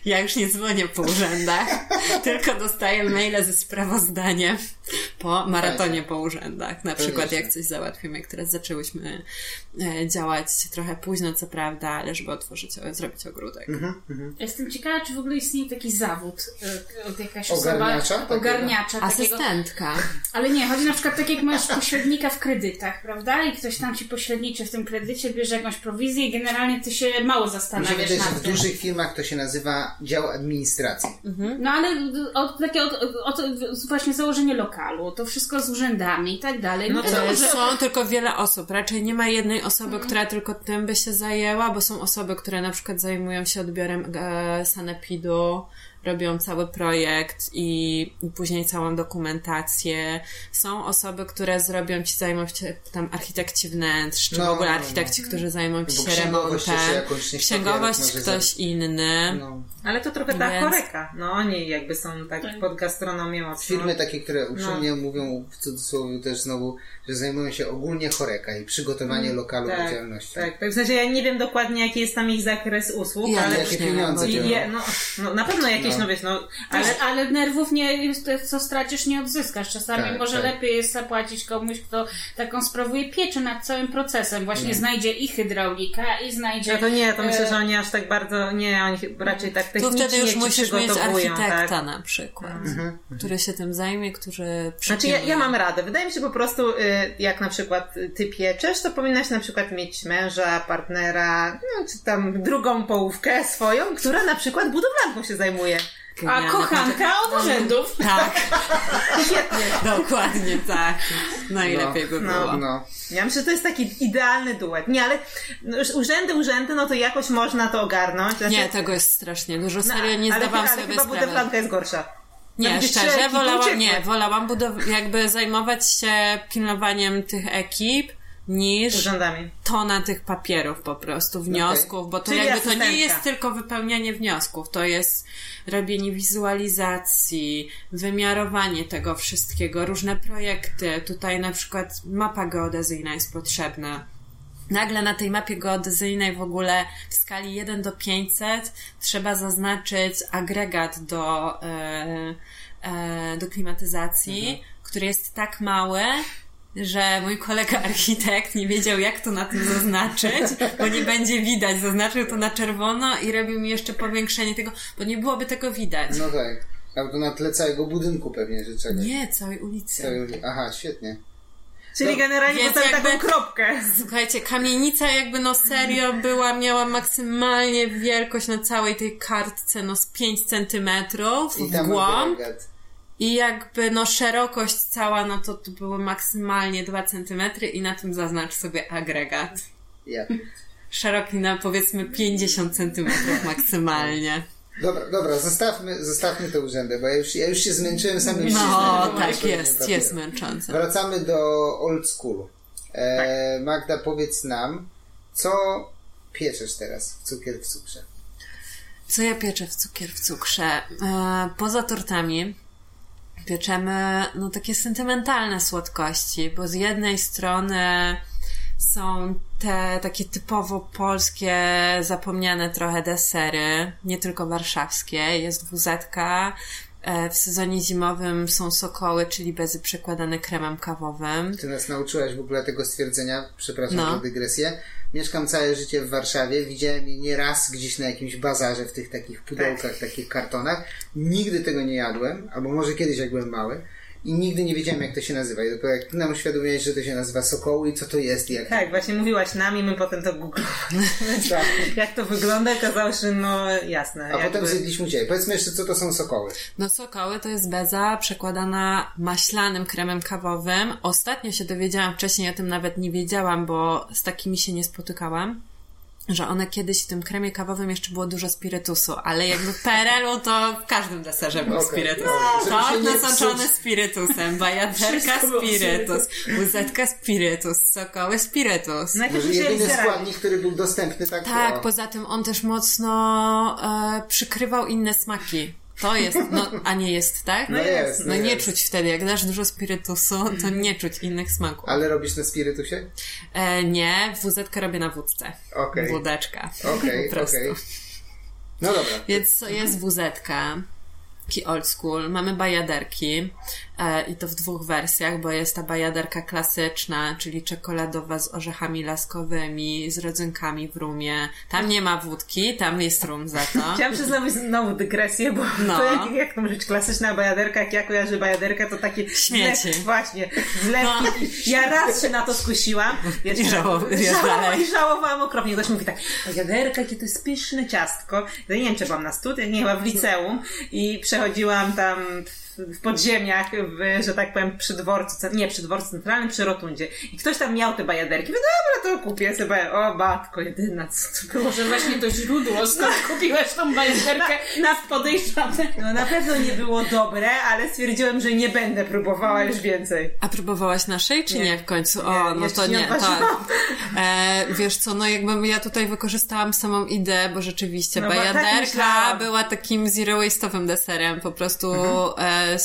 ja już nie dzwonię po urzędach, tylko dostaję maile ze sprawozdaniem po maratonie po urzędach. Na przykład jak coś załatwimy, jak teraz zaczęłyśmy e, działać trochę późno, co prawda, ale żeby otworzyć, zrobić ogródek. Jestem ciekawa, czy w ogóle istnieje taki zawód, y, od jakaś osoba... Ogarniacza takiego? Ogarniacza takiego. Asystentka. Ale nie, chodzi na przykład tak jak masz pośrednika w kredytach, prawda? I ktoś tam ci pośredniczy w tym kredycie, bierze jakąś prowizję i generalnie ty się mało zastanawiasz wydaje, że w dużych firmach to się nazywa dział administracji. No ale od, takie od, od, od właśnie założenie lokalu, to wszystko z urzędami i tak dalej. No No to że... Są tylko wiele osób. Raczej nie ma jednej osoby, która tylko tym by się zajęła, bo są osoby, które na przykład zajmują się odbiorem e, sanepidu, robią cały projekt i, później całą dokumentację. Są osoby, które zrobią ci, zajmą się tam architekci wnętrz, czy No, w ogóle no, no. architekci, którzy zajmą ci Bo się remontem. część Księgowość ktoś inny. No. Ale to trochę ta Więc- choreka. No oni jakby są tak pod gastronomią mocno. Firmy takie, które No. uprzejmie mówią w cudzysłowie też znowu, że zajmują się ogólnie choreka i przygotowanie lokalu do tak, działalności. tak, tak. W sensie ja nie wiem dokładnie jaki jest tam ich zakres usług, Ja ale... Jakie pieniądze I je, no, no, na pewno jakieś, No. no, wiesz, no, Ale, ale ale nerwów nie, co stracisz, nie odzyskasz. Czasami Tak, może tak. lepiej jest zapłacić komuś, kto taką sprawuje pieczę nad całym procesem. Właśnie znajdzie i hydraulika, i znajdzie... no to nie, to myślę, e, że oni aż tak bardzo, nie, oni raczej tak technicznie wtedy już musisz mieć przygotowują, architekta tak. na przykład, który się tym zajmie, który Znaczy ja, ja mam radę. Wydaje mi się po prostu, y, jak na przykład ty pieczesz, to powinnaś na przykład mieć męża, partnera, no, czy tam drugą połówkę swoją, która na przykład budowlanką się zajmuje. A kochanka od urzędów. Tak. Świetnie. Dokładnie tak. Najlepiej by no, było. No. Ja myślę, że to jest taki idealny duet. Nie, ale no, już urzędy, urzędy, no to jakoś można to ogarnąć. Znaczy, Nie, tego jest strasznie dużo. no, Serio, nie ale, zdawałam ale sobie chyba sprawy. budowlanka jest gorsza. Nie, szczerze, wolałam, nie, wolałam budow- jakby zajmować się pilnowaniem tych ekip niż Urzędami. tona tych papierów po prostu, wniosków, bo to Czyli jakby to nie jest tylko wypełnianie wniosków, to jest robienie wizualizacji, wymiarowanie tego wszystkiego, różne projekty. Tutaj na przykład mapa geodezyjna jest potrzebna. Nagle na tej mapie geodezyjnej w ogóle w skali 1 do 500 trzeba zaznaczyć agregat do, e, e, do klimatyzacji, który jest tak mały, że mój kolega architekt nie wiedział, jak to na tym zaznaczyć, bo nie będzie widać. Zaznaczył to na czerwono i robił mi jeszcze powiększenie tego, bo nie byłoby tego widać. no tak. Albo na tle całego budynku pewnie, że czegoś. Nie, całej ulicy. Całej- Aha, świetnie. Czyli No, generalnie jakby- taką kropkę. Słuchajcie, kamienica jakby no serio była, miała maksymalnie wielkość na całej tej kartce, no z 5 centymetrów I w tam głąb. agregat. I jakby no szerokość cała, no to to były maksymalnie 2 centymetry i na tym zaznacz sobie agregat. Ja. Szeroki na powiedzmy 50 centymetrów maksymalnie. Dobra, dobra, zostawmy, zostawmy te urzędy, bo ja już, ja już się zmęczyłem samym No, tak papieru. jest, jest męczące. Wracamy do old schoolu. E, Magda, powiedz nam, co pieczesz teraz w cukier w cukrze? Co ja pieczę w cukier w cukrze? E, poza tortami pieczemy no takie sentymentalne słodkości, bo z jednej strony są te takie typowo polskie, zapomniane trochę desery, nie tylko warszawskie. Jest wuzetka, w sezonie zimowym są sokoły, czyli bezy przekładane kremem kawowym. Ty nas nauczyłaś w ogóle tego stwierdzenia, przepraszam No. za dygresję. Mieszkam całe życie w Warszawie, widziałem je nieraz gdzieś na jakimś bazarze w tych takich pudełkach, takich kartonach. Nigdy tego nie jadłem, albo może kiedyś jak byłem mały. I nigdy nie wiedziałem, jak to się nazywa. I dopiero jak nam uświadomiłeś, że to się nazywa sokoły i co to jest i jak... Tak, właśnie mówiłaś nam i my potem to googlowaliśmy. Tak. Jak to wygląda, okazało się, że no jasne. A jakby... potem zjedliśmy dzisiaj. Powiedzmy jeszcze, co to są sokoły. No sokoły to jest beza przekładana maślanym kremem kawowym. Ostatnio się dowiedziałam, wcześniej o tym nawet nie wiedziałam, bo z takimi się nie spotykałam. Że one kiedyś w tym kremie kawowym jeszcze było dużo spirytusu, ale jakby w PRL-u to w każdym deserze był Okej, spirytus. się Tort nie nasoczony psuć. spirytusem, bajaderka spirytus, łyzetka spirytus, sokoły spirytus. Może musieli jedyny składnik, który był dostępny tak Tak, poza tym on też mocno e, przykrywał inne smaki. To jest, no, a nie jest, tak? No jest, No no nie jest. czuć wtedy, jak dasz dużo spirytusu, to nie czuć innych smaków. Ale robisz na spirytusie? E, nie, WZ robię na wódce. Okej. Wódeczka. Okej, prostu. okej. No dobra. Więc to jest WZ. Taki old school. Mamy bajaderki i to w dwóch wersjach, bo jest ta bajaderka klasyczna, czyli czekoladowa z orzechami laskowymi, z rodzynkami w rumie. Tam nie ma wódki, tam jest rum za to. Chciałam przyznać znowu dygresję, bo No. to jak, jak to być klasyczna bajaderka, jak ja kojarzę bajaderkę, to takie Śmieci. zlew- właśnie, zlewki. Ja raz się na to skusiłam. I żałowałam, dalej. I żałowałam okropnie. Ktoś mówi tak, bajaderka, jakie to jest pyszne ciastko. Ja nie wiem, czy byłam na studiach, nie chyba w liceum i przechodziłam tam w- podziemiach, w, że tak powiem, przy dworcu, nie przy dworcu centralnym, przy rotundzie. I ktoś tam miał te bajaderki. Mówię, dobra, to kupię sobie. O, matko, jedyna, co to było. Może właśnie to źródło, skąd kupiłeś tą bajerkę na podejrzane. No na pewno nie było dobre, ale stwierdziłem, że nie będę próbowała już więcej. A próbowałaś naszej, czy nie, Nie. w końcu? O, Nie, no to nie nie, tak. E, wiesz co, no jakbym ja tutaj wykorzystałam samą ideę, bo rzeczywiście No bo tak bajaderka była takim zero waste'owym deserem, po prostu Mhm. e, uh,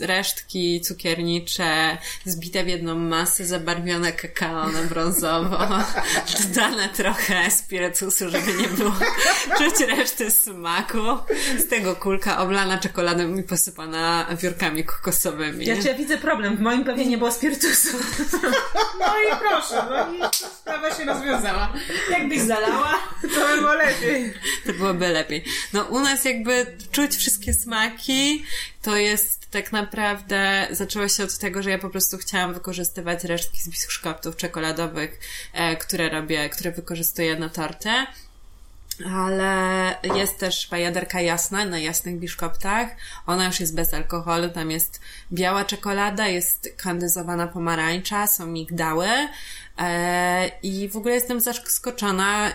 resztki cukiernicze zbite w jedną masę, zabarwione kakao na brązowo, dodane trochę spirytusu, żeby nie było czuć reszty smaku, z tego kulka oblana czekoladą i posypana wiórkami kokosowymi. Ja cię widzę problem, w moim pewnie nie było spirytusu. No i proszę, no i sprawa się rozwiązała. Jakbyś zalała, To by było lepiej. To byłoby lepiej. No u nas jakby czuć wszystkie smaki, to jest tak naprawdę, zaczęło się od tego, że ja po prostu chciałam wykorzystywać resztki z biszkoptów czekoladowych, e, które robię, które wykorzystuję na torty. Ale jest też bajaderka jasna na jasnych biszkoptach. Ona już jest bez alkoholu. Tam jest biała czekolada, jest kandyzowana pomarańcza, są migdały. E, I w ogóle jestem zaskoczona, e,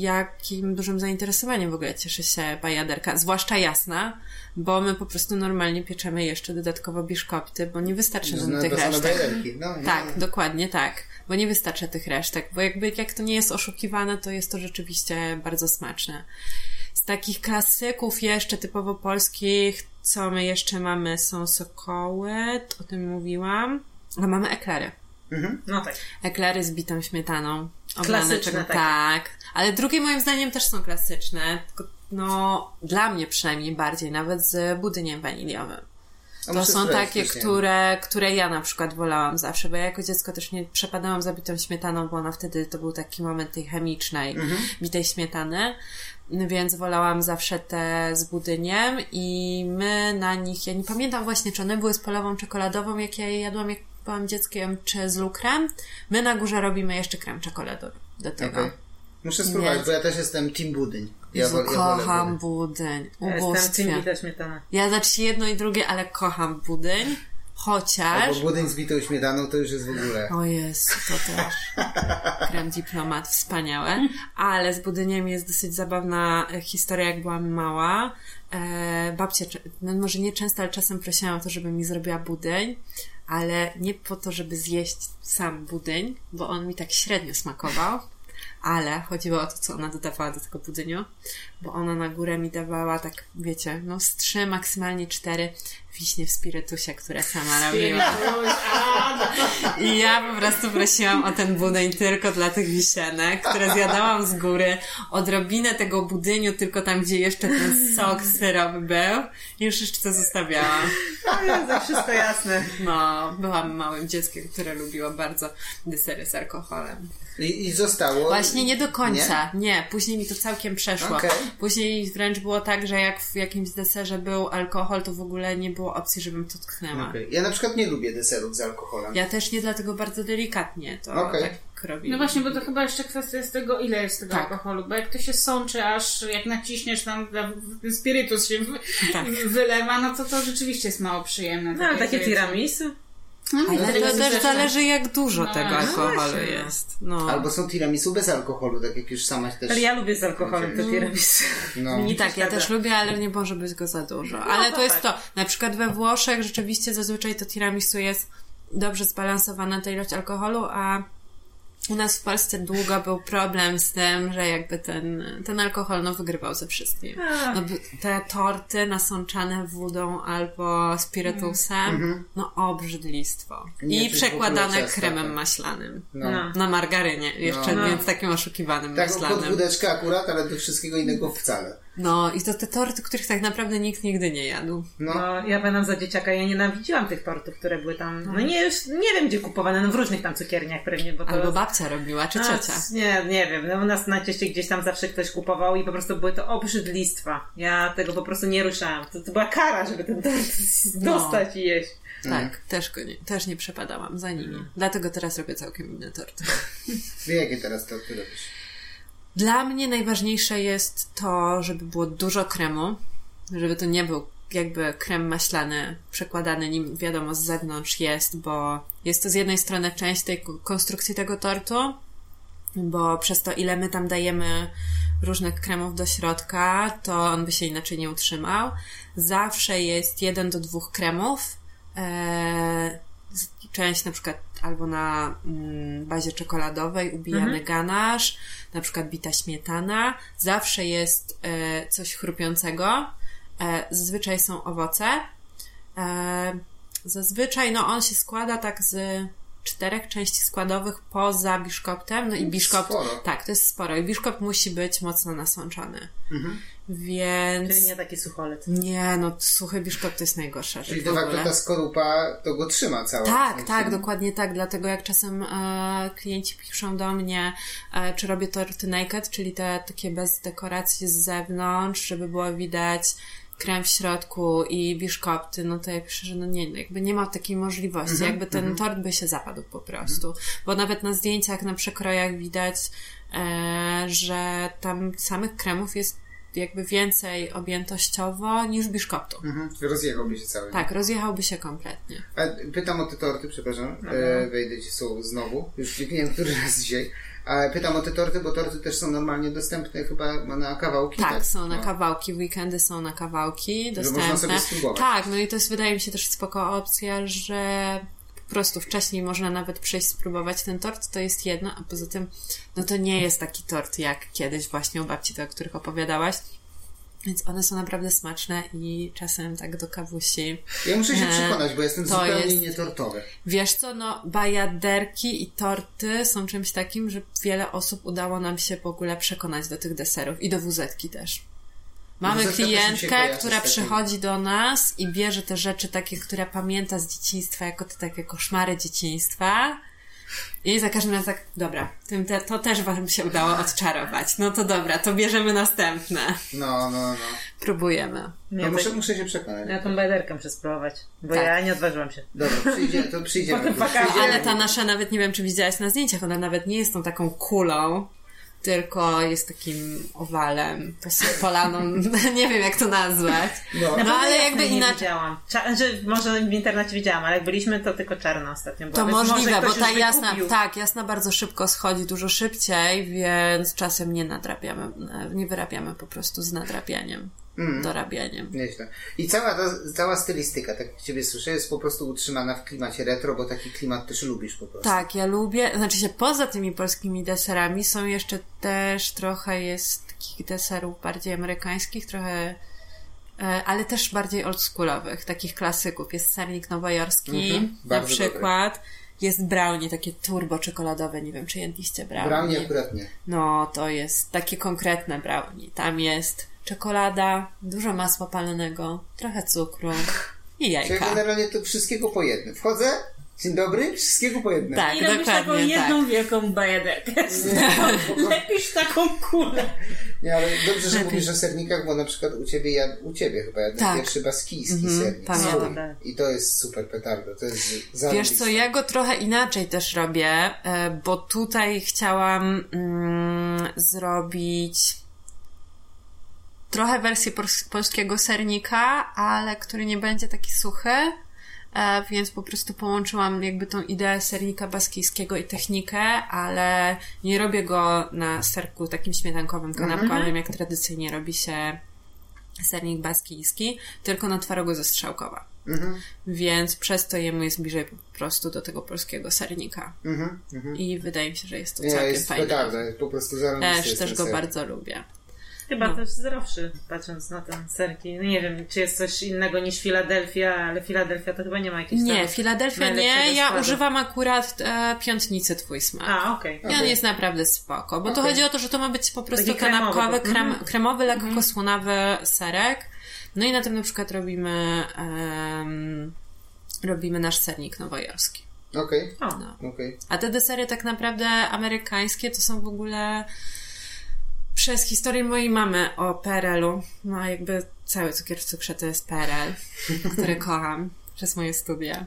jakim dużym zainteresowaniem w ogóle cieszy się bajaderka, zwłaszcza jasna, bo my po prostu normalnie pieczemy jeszcze dodatkowo biszkopty, bo nie wystarczy nam No, tych resztek. No, nie. Tak, dokładnie tak. Bo nie wystarcza tych resztek, bo jakby jak to nie jest oszukiwane, to jest to rzeczywiście bardzo smaczne. Z takich klasyków jeszcze typowo polskich, co my jeszcze mamy, są sokoły, o tym mówiłam. A mamy eklery. No tak. Eklery z bitą śmietaną. Klasyczne takie. Tak. Ale drugie moim zdaniem też są klasyczne. No, dla mnie przynajmniej bardziej, nawet z budyniem waniliowym. To są takie, które, które ja na przykład wolałam zawsze, bo ja jako dziecko też nie przepadałam za bitą śmietaną, bo ona wtedy to był taki moment tej chemicznej Mhm. bitej śmietany, więc wolałam zawsze te z budyniem i my na nich, ja nie pamiętam właśnie, czy one były z polową czekoladową, jak ja je jadłam, jak byłam dzieckiem, czy z lukrem. My na górze robimy jeszcze krem czekoladowy do tego. Okej. Muszę spróbować, Nie. bo ja też jestem team budyń. Ja, Jezu, ja wolę kocham budyń. budyń. Ja Jestem Ubóstwie. śmietana. Ja znaczy jedno i drugie, ale kocham budyń. Chociaż... Albo budyń z bitą śmietaną to już jest w ogóle. O Jezu, to też. Krem diplomat, wspaniałe. Ale z budyniem jest dosyć zabawna historia, jak byłam mała. E, babcia, no może nie często, ale czasem prosiłam o to, żeby mi zrobiła budyń, ale nie po to, żeby zjeść sam budyń, bo on mi tak średnio smakował. Ale chodziło o to, co ona dodawała do tego budyniu, bo ona na górę mi dawała tak, wiecie, no z trzy, maksymalnie cztery wiśnie w spirytusie, które sama robiła. I ja po prostu prosiłam o ten budyń tylko dla tych wisienek, które zjadałam z góry. Odrobinę tego budyniu, tylko tam, gdzie jeszcze ten sok syrowy był. I już jeszcze to zostawiałam. O Jezu, wszystko jasne. No, byłam małym dzieckiem, które lubiło bardzo desery z alkoholem. I, I zostało. Właśnie nie do końca. Nie? później mi to całkiem przeszło. Okej. Później wręcz było tak, że jak w jakimś deserze był alkohol, to w ogóle nie było opcji, żebym to tknęła. Okej. Ja na przykład nie lubię deserów z alkoholem. Ja też nie dlatego bardzo delikatnie to Okej. tak robię. No właśnie, bo to chyba jeszcze kwestia jest tego, ile jest tego Tak. alkoholu, bo jak to się sączy, aż jak naciśniesz tam, ten spirytus się Tak. wylewa, no to to rzeczywiście jest mało przyjemne. No, ale takie tiramisu. No, Ale to to jest też też- zależy jak dużo No, tego no alkoholu jest. No. Albo są tiramisu bez alkoholu, tak jak już sama też. Ale ja lubię z alkoholem to tiramisu. No. I tak, ja też lubię, ale nie może być go za dużo. Ale to to jest to. tak. Na przykład we Włoszech rzeczywiście zazwyczaj to tiramisu jest dobrze zbalansowana ta ilość alkoholu, a u nas w Polsce długo był problem z tym, że jakby ten, ten alkohol no, wygrywał ze wszystkim. No, te torty nasączane wodą albo spirytusem, no obrzydlistwo. Nie I przekładane kremem tak. maślanym. No. No. Na margarynie jeszcze, No. więc takim oszukiwanym Tak, pod maślanym. wódeczkę akurat, ale do wszystkiego innego wcale. No i to te torty, których tak naprawdę nikt nigdy nie jadł. No. No, ja pamiętam za dzieciaka, ja nienawidziłam tych tortów, które były tam, no nie, już nie wiem gdzie kupowane, no w różnych tam cukierniach pewnie, bo to... Albo babcia robiła, czy A, ciocia. Nie, nie wiem. No u nas najczęściej gdzieś tam zawsze ktoś kupował i po prostu były to obrzydlistwa. Ja tego po prostu nie ruszałam. To, to była kara, żeby ten tort No. dostać i jeść. Tak, też, go nie, też nie przepadałam za nimi. Dlatego teraz robię całkiem inne torty. Wie, jakie teraz to ty robisz? Dla mnie najważniejsze jest to, żeby było dużo kremu, żeby to nie był jakby krem maślany przekładany nim wiadomo z zewnątrz jest, bo jest to z jednej strony część tej ko- konstrukcji tego tortu, bo przez to ile my tam dajemy różnych kremów do środka, to on by się inaczej nie utrzymał. Zawsze jest jeden do dwóch kremów. Eee, część na przykład albo na mm, bazie czekoladowej ubijany ganasz, na przykład bita śmietana. Zawsze jest e, coś chrupiącego. E, zazwyczaj są owoce. E, zazwyczaj no on się składa tak z czterech części składowych poza biszkoptem. No i biszkopt. Sporo. Tak, to jest sporo. I biszkopt musi być mocno nasączony. Więc. Czyli nie taki sucholet. Nie, no suchy biszkopt to jest najgorsza Czyli rzecz de facto ogóle. ta skorupa to go trzyma cała. Tak, tak, dokładnie tak. Dlatego jak czasem e, klienci piszą do mnie, e, czy robię torty naked, czyli te takie bez dekoracji z zewnątrz, żeby było widać krem w środku i biszkopty, no to ja piszę, że no nie, no jakby nie ma takiej możliwości. Mhm, jakby ten tort by się zapadł po prostu. Bo nawet na zdjęciach, na przekrojach widać, e, że tam samych kremów jest jakby więcej objętościowo niż biszkoptu. Mhm. Rozjechałby się cały. Tak, rozjechałby się kompletnie. A pytam o te torty, przepraszam. E, wejdę ci słowo znowu. Już nie wiem, który raz dzisiaj. Pytam o te torty, bo torty też są normalnie dostępne chyba na kawałki. Tak, są na No. kawałki, w weekendy są na kawałki Że dostępne. można sobie spróbować. Tak, no i to jest wydaje mi się też spoko opcja, że po prostu wcześniej można nawet przyjść spróbować ten tort, to jest jedno, a poza tym no to nie jest taki tort jak kiedyś właśnie u babci, o których opowiadałaś. Więc one są naprawdę smaczne i czasem tak do kawusi. Ja muszę się E, przekonać, bo jestem to zupełnie jest- nietortowy. Wiesz co, no bajaderki i torty są czymś takim, że wiele osób udało nam się w ogóle przekonać do tych deserów i do wuzetki też. Mamy klientkę, która przychodzi do nas i bierze te rzeczy takie, które pamięta z dzieciństwa, jako te takie koszmary dzieciństwa. I za każdym razem tak, dobra, tym te, to też wam się udało odczarować. No to dobra, to bierzemy następne. No, no, no. Próbujemy. no Ja, muszę, muszę się przekonać. ja tą bajderkę muszę spróbować, bo Tak. ja nie odważyłam się. Dobra, przyjdzie, to przyjdziemy. Potem przyjdziemy Ale ta nasza nawet nie wiem, czy widziałaś na zdjęciach, ona nawet nie jest tą taką kulą, tylko jest takim owalem, polaną, nie wiem jak to nazwać. No. No ale jakby nie inaczej. widziałam. Cza- że może w internecie widziałam, ale jak byliśmy, to tylko czarna ostatnio była. To więc możliwe, bo ta jasna, wykupił. tak, jasna bardzo szybko schodzi, dużo szybciej, więc czasem nie nadrabiamy, nie wyrabiamy po prostu z nadrabianiem, Mm. dorabianiem. Nieźle. I cała ta, cała stylistyka, tak jak Ciebie słyszę, jest po prostu utrzymana w klimacie retro, bo taki klimat też lubisz po prostu. Tak, ja lubię, znaczy się poza tymi polskimi deserami są jeszcze też trochę jest takich deserów bardziej amerykańskich, trochę e, ale też bardziej oldschoolowych, takich klasyków. Jest sernik nowojorski Mhm, na przykład. Jest brownie, takie turbo czekoladowe, nie wiem czy jedliście brownie. Brownie akurat nie. No, to jest takie konkretne brownie. Tam jest czekolada, dużo masła palonego, trochę cukru i Czyli jajka. generalnie to wszystkiego po jednym. Wchodzę, Dzień dobry, wszystkiego po jednym. Tak, I robisz taką dokładnie jedną wielką bajaderkę. Lepisz taką kulę. Nie, ale dobrze, że mówisz o sernikach, bo na przykład u ciebie, ja, u ciebie chyba jadłem Tak. pierwszy baskijski Mhm, sernik. pamiętam. Tak. I to jest super petardo. To jest Wiesz zarobiste. co, ja go trochę inaczej też robię, e, bo tutaj chciałam mm, zrobić trochę wersję polskiego sernika, ale który nie będzie taki suchy, e, więc po prostu połączyłam jakby tą ideę sernika baskijskiego i technikę, ale nie robię go na serku takim śmietankowym, kanapkowym, jak tradycyjnie robi się sernik baskijski, tylko na twarogu ze strzałkowa. Mhm, Więc przez to jemu jest bliżej po prostu do tego polskiego sernika. mhm, mhm. I wydaje mi się, że jest to całkiem jest fajne. petardo, jest po prostu Też, też go bardzo lubię. Chyba No. też zdrowszy, patrząc na ten serki. No Nie wiem, czy jest coś innego niż Filadelfia, ale Filadelfia to chyba nie ma jakiejś Nie, Filadelfia nie. Ja składu. używam akurat e, piątnicy twój smak. A, okej. I on jest naprawdę spoko, bo to Okej. chodzi o to, że to ma być po prostu Taki kremowy, kanapkowy, mhm. krem, kremowy, lekko słonawy serek. No i na tym na przykład robimy robimy nasz sernik nowojorski. Okej, O, No. okej. A te desery tak naprawdę amerykańskie to są w ogóle przez historię mojej mamy o PRL-u. No jakby cały cukier w cukrze to jest PRL, który kocham przez moje studia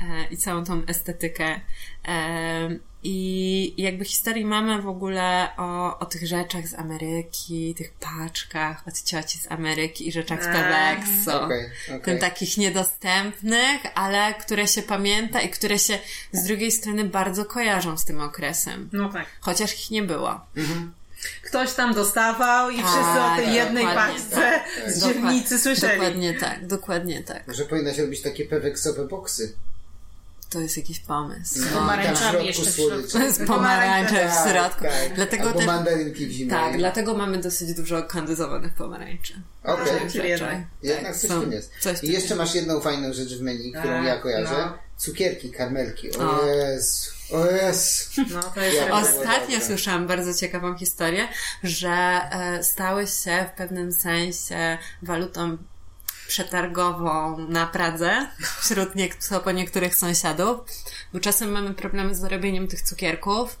e, i całą tą estetykę. E, I jakby historii mamy w ogóle o, o tych rzeczach z Ameryki, tych paczkach od cioci z Ameryki i rzeczach z A, Peweksu Okej, tym takich niedostępnych, ale które się pamięta i które się z drugiej strony bardzo kojarzą z tym okresem. no tak. Chociaż ich nie było. Ktoś tam dostawał i Tak, wszyscy o tej jednej paczce tak. z dzielnicy słyszeli. Dokładnie tak, dokładnie tak. Może powinnaś robić takie peweksowe boksy. To jest jakiś pomysł. No, pomarańczami w środku jeszcze w słodycze. To jest pomarańcze w środku. Tak, Dlatego Albo też, mandarynki w zimie. tak, dlatego mamy dosyć dużo kandyzowanych pomarańczy. Okej. Tak, czyli jednak. Coś są- w tym jest. I jeszcze masz jedną fajną rzecz w menu, którą ja kojarzę. no. Cukierki, karmelki. O, O. Jezu. O Jezu. No, to jest Ja-. Ostatnio słyszałam bardzo ciekawą historię, że e, stały się w pewnym sensie walutą przetargową na Pradze wśród niek- po niektórych sąsiadów, bo czasem mamy problemy z zarobieniem tych cukierków,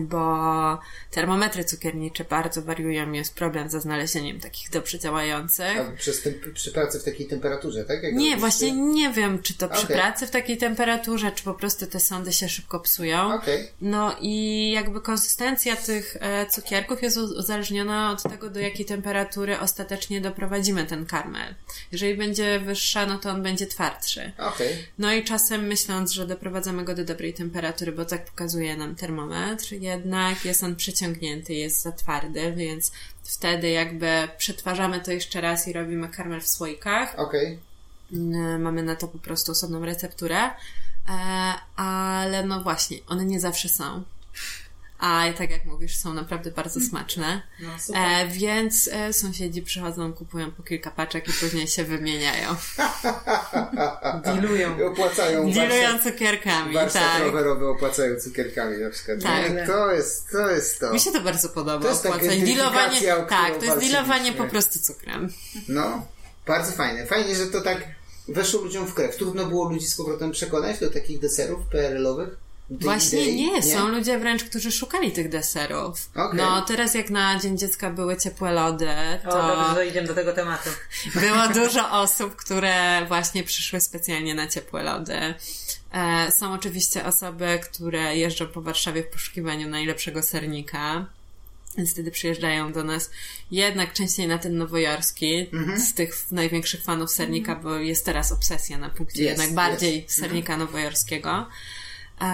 bo termometry cukiernicze bardzo wariują jest problem ze znalezieniem takich dobrze działających. A przez tem- przy pracy w takiej temperaturze, tak? Jak Nie, właśnie ty? nie wiem, czy to przy Okej. pracy w takiej temperaturze, czy po prostu te sądy się szybko psują. Okej. No i jakby konsystencja tych e, cukierków jest uzależniona od tego, do jakiej temperatury ostatecznie doprowadzimy ten karmel. Jeżeli będzie wyższa, no to on będzie twardszy. Okej. No i czasem myśląc, że doprowadzamy go do dobrej temperatury, bo tak pokazuje nam termometr, jednak jest on przyciągnięty, jest za twardy, więc wtedy jakby przetwarzamy to jeszcze raz i robimy karmel w słoikach. Okej. Mm, Mamy na to po prostu osobną recepturę, e, ale no właśnie, one nie zawsze są. A tak jak mówisz, są naprawdę bardzo smaczne. No. E, więc e, sąsiedzi przychodzą, kupują po kilka paczek i później się wymieniają. Dilują. I opłacają Dilują warsztat, cukierkami, warsztat tak. rowerowy opłacają cukierkami na przykład. Tak. Nie? To jest, to jest to. Mi się to bardzo podoba. To jest opłacanie. Dilowanie, tak, to jest dilowanie po prostu cukrem. No, bardzo fajne. Fajnie, że to tak weszło ludziom w krew. Trudno było ludzi z powrotem przekonać do takich deserów PRL-owych? Właśnie idei? nie, są ludzie wręcz, którzy szukali tych deserów. Okej. No, teraz jak na Dzień Dziecka były ciepłe lody, O, to dobrze, że idziemy do tego tematu. było dużo osób, które właśnie przyszły specjalnie na ciepłe lody. E, są oczywiście osoby, które jeżdżą po Warszawie w poszukiwaniu najlepszego sernika. Więc wtedy przyjeżdżają do nas jednak częściej na ten nowojorski, z tych największych fanów sernika, bo jest teraz obsesja na punkcie Jest, jednak bardziej jest. sernika nowojorskiego. E,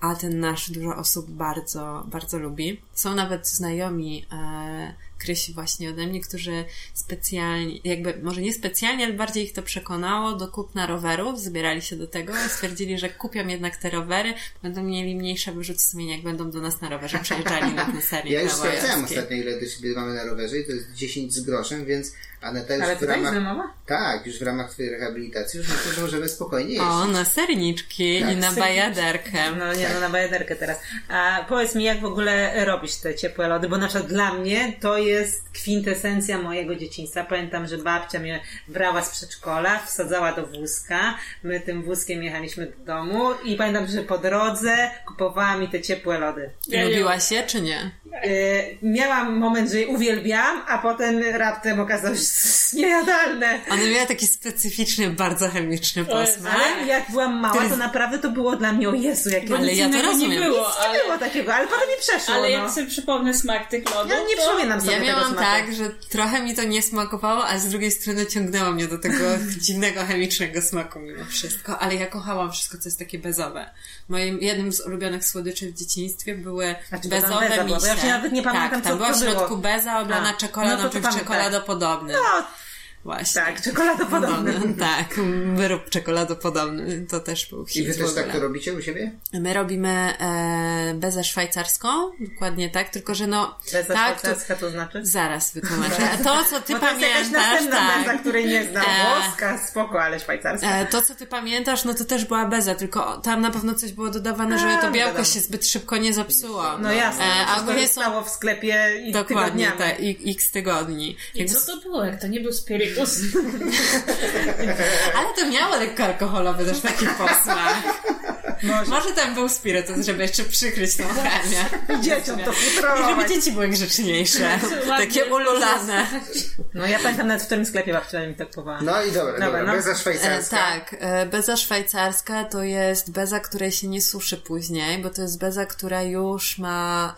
a ten nasz dużo osób bardzo, bardzo lubi. Są nawet znajomi e, Krysi właśnie ode mnie, którzy specjalnie, jakby może nie specjalnie, ale bardziej ich to przekonało do kupna rowerów, zbierali się do tego i stwierdzili, że kupią jednak te rowery, będą mieli mniejsze wyrzuty sumienia, jak będą do nas na rowerze przejeżdżali na ten sernik Ja już sprawdzałem ostatnio, ile do siebie mamy na rowerze i to jest 10 z groszem, więc Aneta już Ale w ramach... Tak, już w ramach twojej rehabilitacji już myślę, że możemy spokojnie jeść. O, na serniczki Tak, i na serniczki. bajaderkę. No nie, no na bajaderkę teraz. A powiedz mi, jak w ogóle robisz te ciepłe lody? Bo na przykład dla mnie to jest kwintesencja mojego dzieciństwa. Pamiętam, że babcia mnie brała z przedszkola, wsadzała do wózka. My tym wózkiem jechaliśmy do domu i pamiętam, że po drodze kupowała mi te ciepłe lody. Lubiłaś je, czy nie? Yy, miałam moment, że je uwielbiam, a potem raptem okazało się, niejadalne. One miały taki specyficzny, bardzo chemiczny posmak. Ale jak byłam mała, to naprawdę to było dla mnie, o Jezu, jakie Ale Nic ja to rozumiem. nie było, nie ale, było takiego, ale potem mi przeszło. ale no. jak sobie przypomnę smak tych lodów, Ja nie to... przypominam sobie Ja tego miałam smaku. tak, że trochę mi to nie smakowało, a z drugiej strony ciągnęło mnie do tego dziwnego, chemicznego smaku mimo wszystko. Ale ja kochałam wszystko, co jest takie bezowe. Moim jednym z ulubionych słodyczy w dzieciństwie były Znaczy, bezowe misie. Nawet nie pamiętam, tak, tam co była to w było. środku beza oblana czekoladą, no czymś pamiętam. czekoladopodobnym. No, Właśnie. tak, czekoladopodobne. No, tak, wyrób czekoladopodobny, to też był hit I wy też tak to robicie u siebie? My robimy e, bezę szwajcarską, dokładnie tak, tylko że no... Beza tak, to, szwajcarska to znaczy? Zaraz wytłumaczę. To, co ty Bo to jest pamiętasz, następna tak. beza, której nie znam. E. Włoska, spoko, ale szwajcarska. E, to, co ty pamiętasz, no to też była beza, tylko tam na pewno coś było dodawane, żeby to białko wiadomo. się zbyt szybko nie zepsuło. No jasne, E, e, a ogólnie są stało w sklepie i dokładnie tygodniami. tak, i- x tygodni. I Jakby- co to było, jak to nie był Ale to miało lekko alkoholowy też taki posmak. Może. Może tam był spirytus, żeby jeszcze przykryć tą chemię. Dzieciom to I żeby futrować. dzieci były grzeczniejsze. Takie ululane. No ja pamiętam nawet w którym sklepie babcia mi tak kupowała. No i dobra, dobra, Dobra, no. beza E, szwajcarska. tak, e, beza szwajcarska to jest beza, której się nie suszy później, bo to jest beza, która już ma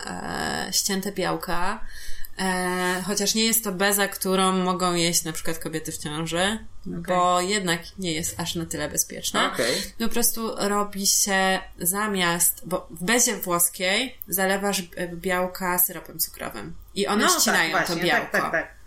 e, ścięte białka. E, chociaż nie jest to beza, którą mogą jeść na przykład kobiety w ciąży, bo jednak nie jest aż na tyle bezpieczna. Okej. Po prostu robi się zamiast, bo w bezie włoskiej zalewasz białka syropem cukrowym i one ścinają tak, to właśnie, białko. Tak, tak, tak.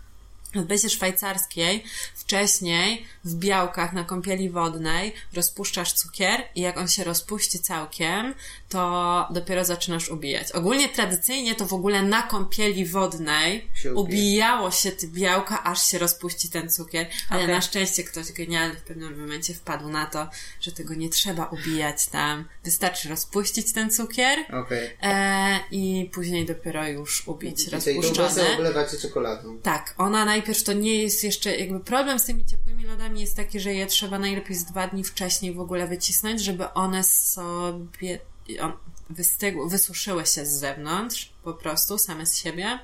W bezie szwajcarskiej wcześniej w białkach na kąpieli wodnej rozpuszczasz cukier i jak on się rozpuści całkiem, to dopiero zaczynasz ubijać. Ogólnie tradycyjnie to w ogóle na kąpieli wodnej Się ubija. ubijało się te białka, aż się rozpuści ten cukier, ale Okej. na szczęście ktoś genialny w pewnym momencie wpadł na to, że tego nie trzeba ubijać tam. Wystarczy rozpuścić ten cukier Okej. e, i później dopiero już ubić I rozpuszczone. bezę oblewacie czekoladą. Tak, ona najpierw to nie jest jeszcze, jakby problem z tymi ciepłymi lodami jest taki, że je trzeba najlepiej z dwa dni wcześniej w ogóle wycisnąć, żeby one sobie on, wystygły, wysuszyły się z zewnątrz, po prostu, same z siebie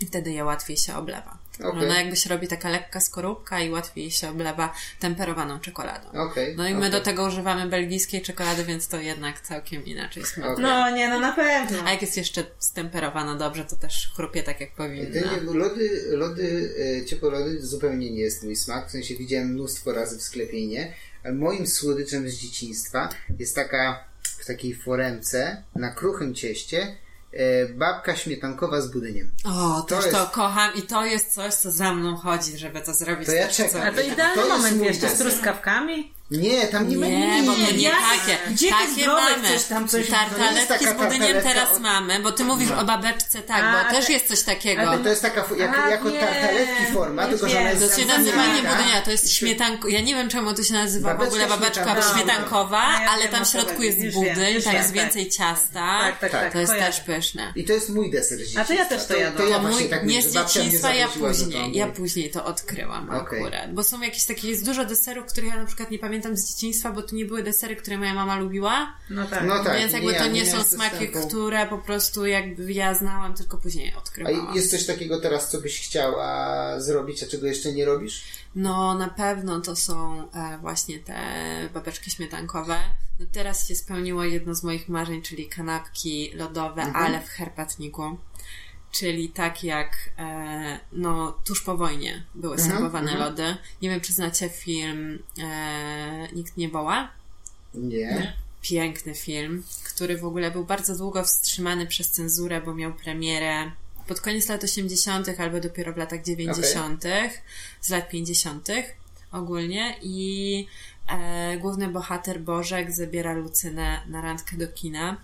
i wtedy je łatwiej się oblewa. Okej. Ona jakby się robi taka lekka skorupka i łatwiej się oblewa temperowaną czekoladą. Okej. No i my okej. do tego używamy belgijskiej czekolady, więc to jednak całkiem inaczej smakuje. Okej. No nie, no na pewno. A jak jest jeszcze stemperowana dobrze, to też chrupie tak jak To powinna. nie, lody, lody, ciepłe lody zupełnie nie jest mój smak. W sensie widziałem mnóstwo razy w sklepie i nie. Ale moim słodyczem z dzieciństwa jest taka w takiej foremce na kruchym cieście e, babka śmietankowa z budyniem. O, To też jest- to kocham i to jest coś, co za mną chodzi, żeby to zrobić. To ja czekam. A to idealny To jest moment jeszcze z truskawkami. Nie, tam nie ma Nie, nic. bo to nie Ja- takie. Gdzie takie mamy. tam coś- Tartaletki z budyniem teraz mamy, bo ty mówisz o babeczce, tak, A, bo też te- jest coś takiego. a To jest taka jak, A, jako wiem. tartaletki forma, tylko że ona jest To się nazywa nie budynia, to jest śmietanko. Ja nie wiem czemu to się nazywa w Babeczka ogóle babeczka śmietankowa. śmietankowa, No, ja ale tam o w środku jest budyń, tam jest tak. więcej ciasta. Tak, tak, tak. To jest też pyszne. I to jest mój deser z dzieciństwa. A to ja też to jadłam. ja To właśnie mój, tak nie z dzieciństwa, ja później, ja później to odkryłam akurat. Bo są jakieś takie, jest dużo deserów, których ja na przykład nie pamiętam z dzieciństwa, bo to nie były desery, które moja mama lubiła. No tak. No tak. Więc jakby nie, to nie nie są smaki, dostępu. które po prostu jakby ja znałam, tylko później A odkrywałam. jest coś takiego teraz, co byś chciała zrobić, a czego jeszcze nie robisz? No na pewno to są e, właśnie te babeczki śmietankowe. No teraz się spełniło jedno z moich marzeń, czyli kanapki lodowe, Mhm. ale w herbatniku. Czyli tak jak e, no tuż po wojnie były Mhm, serwowane mhm. lody. Nie wiem, czy znacie film e, Nikt nie woła? Nie. piękny film, który w ogóle był bardzo długo wstrzymany przez cenzurę, bo miał premierę pod koniec lat 80., albo dopiero w latach 90., z lat 50. ogólnie. I e, główny bohater Bożek zabiera Lucynę na randkę do kina.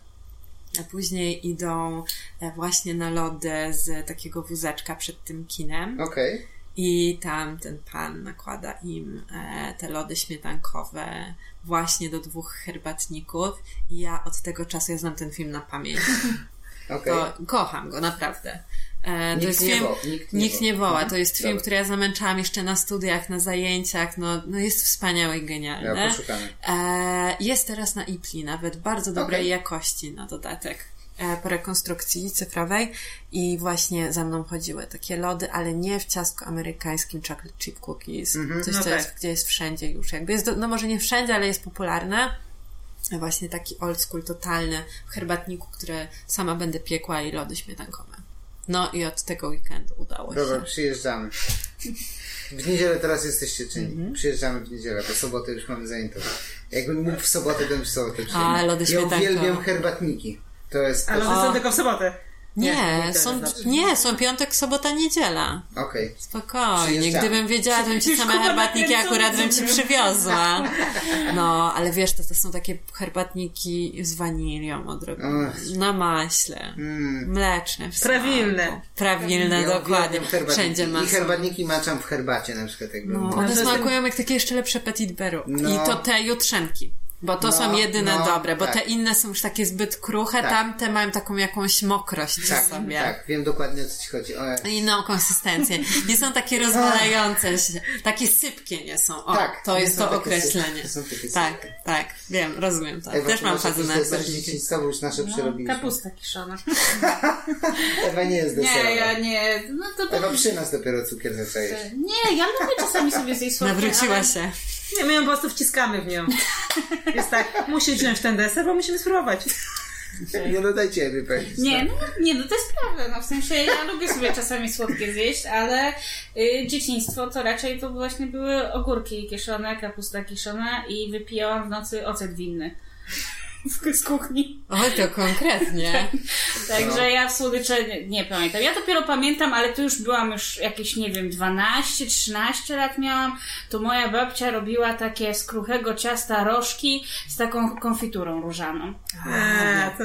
A później idą e, właśnie na lody z takiego wózeczka przed tym kinem. Okej. I tam ten pan nakłada im e, te lody śmietankowe właśnie do dwóch herbatników. I ja od tego czasu ja znam ten film na pamięć. To kocham go, naprawdę. E, to Nikt jest nie film, woła, nikt nie nikt woła. nie woła. Mhm. To jest film, Dobra. który ja zamęczałam jeszcze na studiach, na zajęciach. No, no jest wspaniały i Ja genialny. poszukamy. E, jest teraz na Ipli, nawet bardzo dobrej Okej. jakości na dodatek. E, po rekonstrukcji cyfrowej i właśnie za mną chodziły takie lody, ale nie w ciastku amerykańskim chocolate chip cookies. Mhm. Coś, No co tak. jest, gdzie jest wszędzie już. Jakby jest, do, no może nie wszędzie, ale jest popularne. Właśnie taki old school totalny w herbatniku, które sama będę piekła i lody śmietankowe. No i od tego weekendu udało się. Dobra, przyjeżdżamy. W niedzielę teraz jesteście czynni. Mhm. Przyjeżdżamy w niedzielę, bo sobotę już mamy zajętą. Jakbym mógł w sobotę, to bym w sobotę przyjechał. A, lody Ja śmietankowe. uwielbiam herbatniki. To jest... Ale to- są tylko w sobotę. Nie, Nie, są, nie, są piątek, sobota, niedziela. Okej. Spokojnie, Przyjeżdżamy. gdybym wiedziała, to bym ci same herbatniki akurat bym ci przywiozła. No, ale wiesz, to, to są takie herbatniki z wanilią odrobione, Ach. na maśle, Mm. mleczne. w Prawilne. Prawilne, Ja dokładnie. Wszędzie ma. I herbatniki maczam w herbacie na przykład. Jakby. No, one jest smakują jak takie jeszcze lepsze petit beru. No. I to te jutrzenki. Bo to No, są jedyne no, dobre, bo tak. te inne są już takie zbyt kruche, Tak. tamte mają taką jakąś mokrość w Tak, sobie. tak, wiem dokładnie o co ci chodzi. O, inną konsystencję. Nie są takie rozwalające się, takie sypkie nie są. O, Tak, to jest są to takie określenie. sypkie, to są takie tak, sypkie. tak, wiem, rozumiem to. Ewa, Też mam fazę na bo już nasze No, przerobiliśmy. kapusta kiszona. Ewa nie jest deserowa. Nie, ja nie. No to Ewa przy nas dopiero cukier zaczęłeś. Nie, ja lubię czasami sobie zjeść słodkie, Nawróciła ale... się. Nie, my ją po prostu wciskamy w nią. Jest tak, musi wziąć ten deser, bo musimy spróbować. Nie no dajcie Ewie powiedzieć. Nie, tak. no, nie, no to jest prawda. No, w sensie ja lubię sobie czasami słodkie zjeść, ale y, dzieciństwo to raczej to właśnie były ogórki kiszone, kapusta kiszona i wypijałam w nocy ocet winny. Z, kuchni. Oj, to konkretnie. Także ja w słodycze nie, nie pamiętam. Ja dopiero pamiętam, ale to już byłam już jakieś, nie wiem, 12-13 lat miałam. To moja babcia robiła takie z kruchego ciasta rożki z taką konfiturą różaną. Eee, to...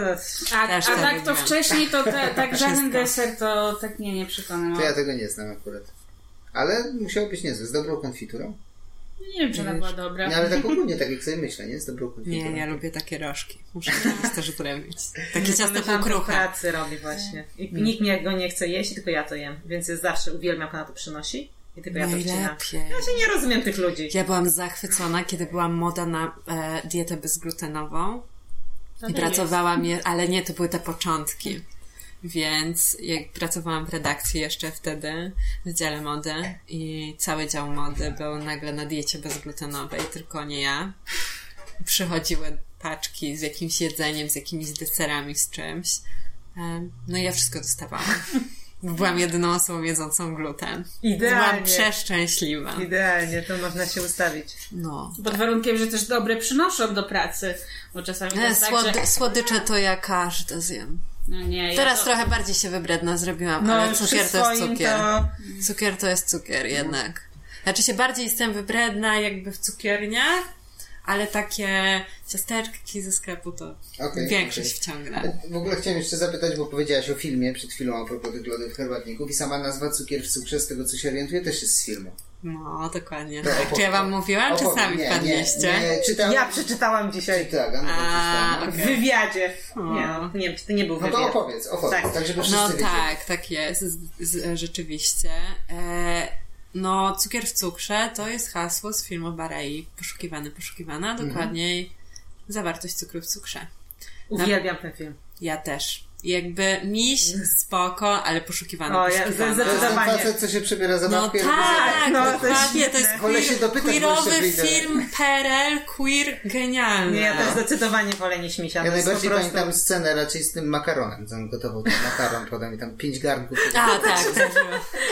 A, a to tak to wcześniej to te, tak żaden deser to tak nie, nie przekonał. To ja tego nie znam akurat. Ale musiało być niezłe. Z dobrą konfiturą? Nie wiem, czy ona była dobra. No ale tak ogólnie, tak jak sobie myślę, nie? Z dobrą konfiturą. Nie, ja lubię takie rożki. Muszę też zrobić. Takie ciasto półkruche. pracy robi właśnie. I nikt mnie go nie chce jeść, tylko ja to jem. Więc jest zawsze uwielbiam, jak ona to przynosi. I tylko ja to wcinam. Najlepiej. Ja się nie rozumiem tych ludzi. Ja byłam zachwycona, kiedy była moda na e, dietę bezglutenową. To I pracowałam, je, ale nie, to były te początki. Więc jak pracowałam w redakcji jeszcze wtedy, w dziale mody i cały dział mody był nagle na diecie bezglutenowej, tylko nie ja. Przychodziły paczki z jakimś jedzeniem, z jakimiś deserami, z czymś. No i ja wszystko dostawałam. Byłam jedyną osobą jedzącą gluten. Byłam Idealnie. przeszczęśliwa. Idealnie, to można się ustawić. No. Pod warunkiem, że też dobre przynoszą do pracy. Bo czasami to E, jest tak, Słody, że... słodycze to ja każde zjem. No nie, ja Teraz to... trochę bardziej się wybredna zrobiłam, No, ale cukier to jest cukier. to... Cukier to jest cukier jednak. Znaczy się bardziej jestem wybredna jakby w cukierniach, ale takie ciasterki ze sklepu to Okej, większość okej. wciągnę. W ogóle chciałem jeszcze zapytać, bo powiedziałaś o filmie przed chwilą a propos tych lodów herbatników i sama nazwa cukier w cukrze, z tego co się orientuję, też jest z filmu. No, dokładnie. To. Czy ja wam mówiłam, czy sami nie, wpadliście? Nie, nie, czytałem. Ja przeczytałam dzisiaj Tak, a no, to A, czytałem. w wywiadzie. O. Nie, no, nie, to nie był no to wywiad. opowiedz, opowiedz, tak, Tak. żeby wszyscy No wiedzieli. tak, tak jest, z, z, rzeczywiście. E, no, cukier w cukrze to jest hasło z filmu Barei. Poszukiwany, poszukiwana, dokładniej zawartość cukru w cukrze. Uwielbiam ten film. Ja też. Jakby miś, spoko, ale poszukiwany, O, ja- poszukiwany. za- To Zdecydowanie. facet, co się przebiera za No tak, robi No, to jest dokładnie, to jest świetne. Wolę się dopytać, queerowy film, PRL, queer, genialny. Nie, ja też zdecydowanie wolę niż misia. Ja najbardziej prostu- pamiętam scenę raczej z tym makaronem, co on gotował ten makaron, podał mi tam pięć garnków. A, tak, też było.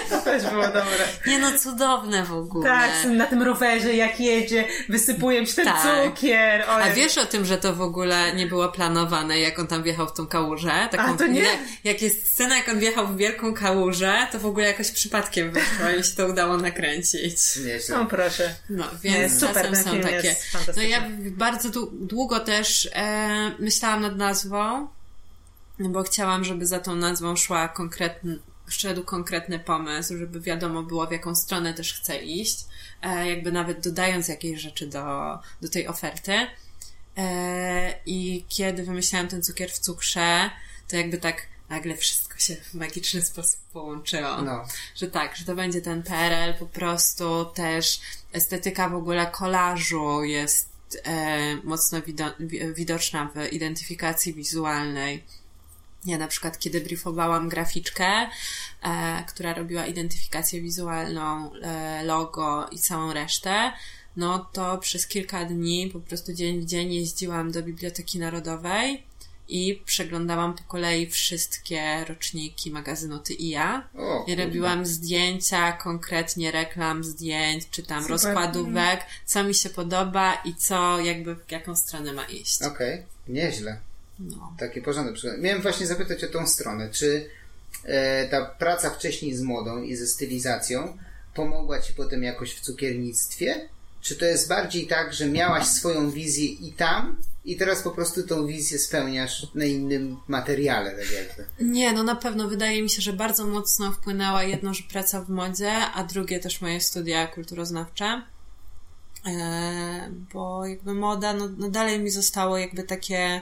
To też było dobre. Nie no, cudowne w ogóle. Tak, na tym rowerze jak jedzie, wysypuje się ten Tak. cukier. O, A wiesz o tym, że to w ogóle nie było planowane, jak on tam wjechał w tą kałużę? Taką, A, to nie? Jak, jest scena, jak on wjechał w wielką kałużę, to w ogóle jakoś przypadkiem wyszło i mi się to udało nakręcić. Nieźle. No proszę. No, Nie, więc super, czasem ten są takie. jest No ja bardzo dłu- długo też e, myślałam nad nazwą, bo chciałam, żeby za tą nazwą szła konkretny, szedł konkretny pomysł, żeby wiadomo było, w jaką stronę też chcę iść, e, jakby nawet dodając jakieś rzeczy do, do tej oferty. E, I kiedy wymyślałam ten cukier w cukrze, to jakby tak nagle wszystko się w magiczny sposób połączyło. No. Że tak, że to będzie ten PRL, po prostu też estetyka w ogóle kolażu jest e, mocno wido- wi- widoczna w identyfikacji wizualnej. Ja na przykład, kiedy briefowałam graficzkę, e, która robiła identyfikację wizualną, e, logo i całą resztę, no to przez kilka dni, po prostu dzień w dzień jeździłam do Biblioteki Narodowej i przeglądałam po kolei wszystkie roczniki magazynu Ty i ja. O, I robiłam zdjęcia, konkretnie reklam, zdjęć, czy tam rozkładówek, co mi się podoba i co, jakby w jaką stronę ma iść. Okej, nieźle. No. Taki porządek. przykład. Miałem właśnie zapytać o tą stronę. Czy e, ta praca wcześniej z modą i ze stylizacją pomogła Ci potem jakoś w cukiernictwie? Czy to jest bardziej tak, że miałaś swoją wizję i tam i teraz po prostu tą wizję spełniasz na innym materiale, tak jakby? Nie, no na pewno wydaje mi się, że bardzo mocno wpłynęła jedno, że praca w modzie, a drugie też moje studia kulturoznawcze. E, bo jakby moda, no, no dalej mi zostało jakby takie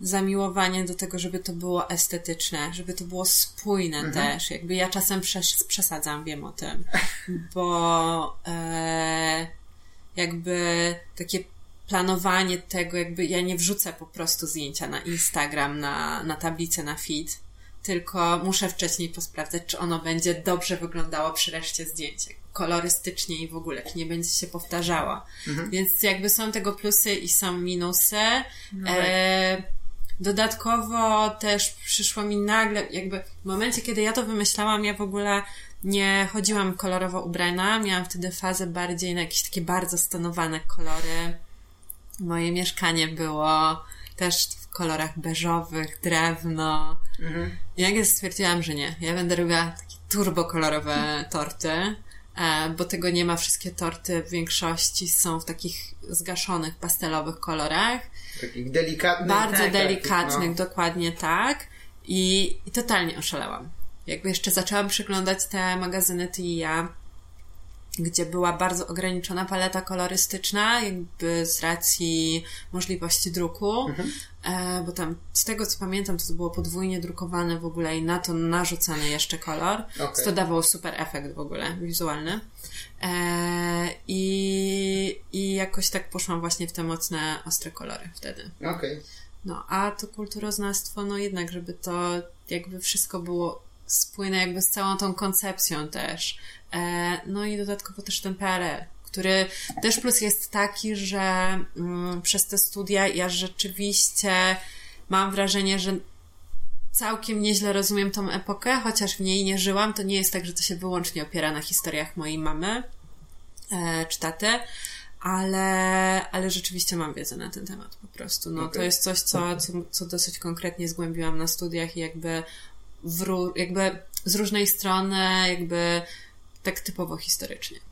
zamiłowanie do tego, żeby to było estetyczne, żeby to było spójne też. Jakby ja czasem przes- przesadzam, wiem o tym, bo e, jakby takie planowanie tego, jakby ja nie wrzucę po prostu zdjęcia na Instagram, na, na tablicę, na feed, tylko muszę wcześniej posprawdzać, czy ono będzie dobrze wyglądało przy reszcie zdjęć. Kolorystycznie i w ogóle, czy nie będzie się powtarzało. Więc jakby są tego plusy i są minusy. E, dodatkowo też przyszło mi nagle, jakby w momencie, kiedy ja to wymyślałam, ja w ogóle nie chodziłam kolorowo ubrana. Miałam wtedy fazę bardziej na jakieś takie bardzo stonowane kolory. Moje mieszkanie było też w kolorach beżowych, drewno. I nagle stwierdziłam, że nie. Ja będę robiła takie turbokolorowe torty, bo tego nie ma. Wszystkie torty w większości są w takich zgaszonych, pastelowych kolorach. Takich delikatnych. Bardzo tak, delikatnych, no. dokładnie tak. I, I totalnie oszalałam. Jakby jeszcze zaczęłam przeglądać te magazyny Ty i ja, gdzie była bardzo ograniczona paleta kolorystyczna, jakby z racji możliwości druku, e, bo tam z tego co pamiętam, to było podwójnie drukowane w ogóle i na to narzucany jeszcze kolor, Okej. to dawało super efekt w ogóle wizualny. E, i, I jakoś tak poszłam właśnie w te mocne, ostre kolory wtedy. Okej. No, a to kulturoznawstwo, no jednak, żeby to jakby wszystko było spójne jakby z całą tą koncepcją też. E, no i dodatkowo też ten PRL, który też plus jest taki, że mm, przez te studia ja rzeczywiście mam wrażenie, że całkiem nieźle rozumiem tą epokę, chociaż w niej nie żyłam. To nie jest tak, że to się wyłącznie opiera na historiach mojej mamy e, czy taty, ale, ale rzeczywiście mam wiedzę na ten temat po prostu. No, To Okej. jest coś, co, co, co dosyć konkretnie zgłębiłam na studiach i jakby, w, jakby z różnej strony, jakby tak typowo historycznie.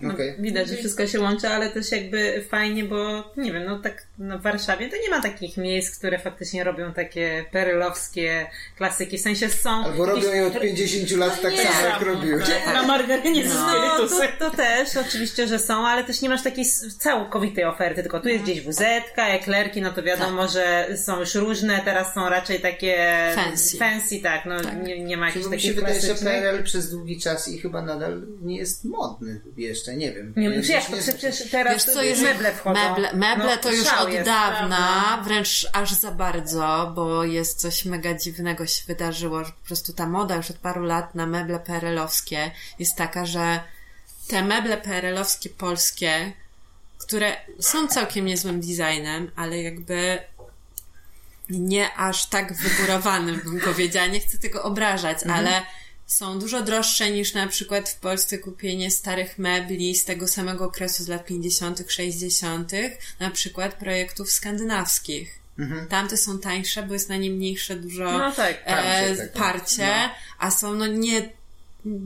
No, widać, że wszystko się łączy, ale też jakby fajnie, bo nie wiem, no tak no w Warszawie to nie ma takich miejsc, które faktycznie robią takie perylowskie klasyki. W sensie są. Albo jakieś- robią je od 50 lat tak Nie, samo jak robiły. tak. Na margarynie z no, to, to też oczywiście, że są, ale też nie masz takiej całkowitej oferty, tylko tu jest gdzieś WZ, eklerki, no to wiadomo, że są już różne, teraz są raczej takie Fancy. fancy tak, no Nie, nie ma jakichś Czyli mi się takich wydaje, że klasycznych. PRL przez długi czas i chyba nadal nie jest modny jeszcze, nie wiem. Nie, Ja jak to przecież teraz Wiesz co, jeżeli meble wchodzą. Meble, meble No, to już od jest, dawna, prawda? wręcz aż za bardzo, bo jest coś mega dziwnego się wydarzyło, że po prostu ta moda już od paru lat na meble PRL-owskie jest taka, że te meble PRL-owskie polskie, które są całkiem niezłym designem, ale jakby nie aż tak wygórowanym, bym powiedziała. Nie chcę tego obrażać, ale są dużo droższe niż na przykład w Polsce kupienie starych mebli z tego samego okresu z lat 50., 60., na przykład projektów skandynawskich. Tamte są tańsze, bo jest na nie mniejsze dużo No tak, e, parcie takie. parcie, a są no nie,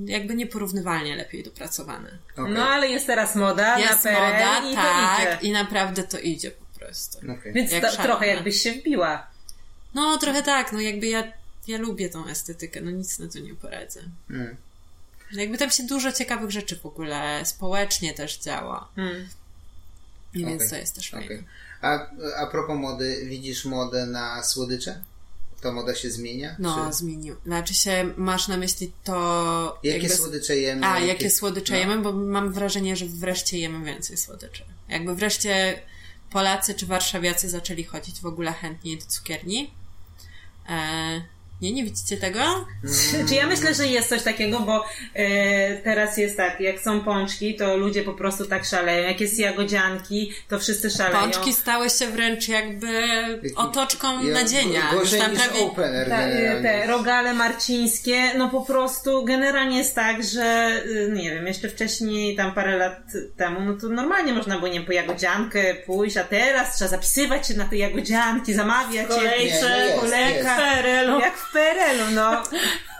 jakby nieporównywalnie lepiej dopracowane. Okej. No ale jest teraz moda Jest na moda, i tak, to idzie. i naprawdę to idzie po prostu. Okej. Więc jak to, trochę jakbyś się wbiła. No, trochę tak, no jakby ja, ja lubię tą estetykę, no nic na to nie poradzę. Mm. No Jakby tam się dużo ciekawych rzeczy w ogóle społecznie też działa. Hmm. I więc Okej, to jest też fajne. Okej. A, a propos mody, widzisz modę na słodycze? Ta moda się zmienia? No, Czy... zmienił. Znaczy się, masz na myśli to... Jakie jakby- słodycze jemy? A, jakie słodycze no. jemy, bo mam wrażenie, że wreszcie jemy więcej słodyczy. Jakby wreszcie Polacy czy warszawiacy zaczęli chodzić w ogóle chętniej do cukierni. E, nie, nie widzicie tego? Czy, czy ja myślę, że jest coś takiego, bo e, teraz jest tak, jak są pączki, to ludzie po prostu tak szaleją. Jak jest jagodzianki, to wszyscy szaleją. Pączki stały się wręcz jakby otoczką Ja- nadzienia. Gorzej tam niż prawie... open air Ta, e, te rogale marcińskie, no po prostu generalnie jest tak, że y, nie wiem, jeszcze wcześniej, tam parę lat temu, no to normalnie można było, nie wiem, po jagodziankę pójść, a teraz trzeba zapisywać się na te jagodzianki, zamawiać je. Kolejce, no kolejka. PRL-u. Jak w PRL-u, no.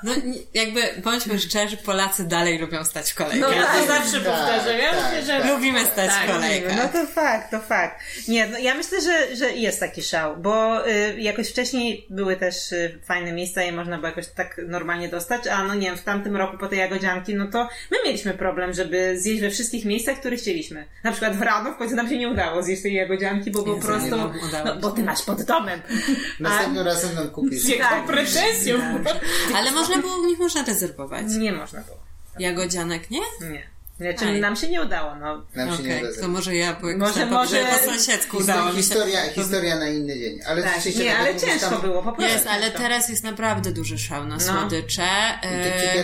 No jakby, bądźmy szczerzy, Polacy dalej lubią stać w kolejkę. No Ja to tak, zawsze tak, powtarzam. Ja tak, myślę, że tak. Lubimy stać Tak, w kolejkach. No to fakt, to fakt. Nie, no ja myślę, że, że jest taki szał, bo y, jakoś wcześniej były też y, fajne miejsca i można było jakoś tak normalnie dostać, a no nie wiem, w tamtym roku po tej jagodzianki, no to my mieliśmy problem, żeby zjeść we wszystkich miejscach, które chcieliśmy. Na przykład w Rano w końcu nam się nie udało zjeść tej jagodzianki, bo po prostu, nie mam- udało no się. bo ty masz pod domem. Następnym razem nam kupisz. z jaką Tak. pretensją. Ale można było u nich można rezerwować. Nie można było. Jagodzianek, nie? Nie. Znaczy, Aj. nam się nie udało, no. Nam się nie Okej, uda to może ja po, Może- może, po sąsiedzku udało mi się. Historia, historia na inny dzień. Ale Tak, nie, tak ale ciężko tam- było, po prostu. Jest, ale ciężko. teraz jest naprawdę duży szał na No. słodycze. Tych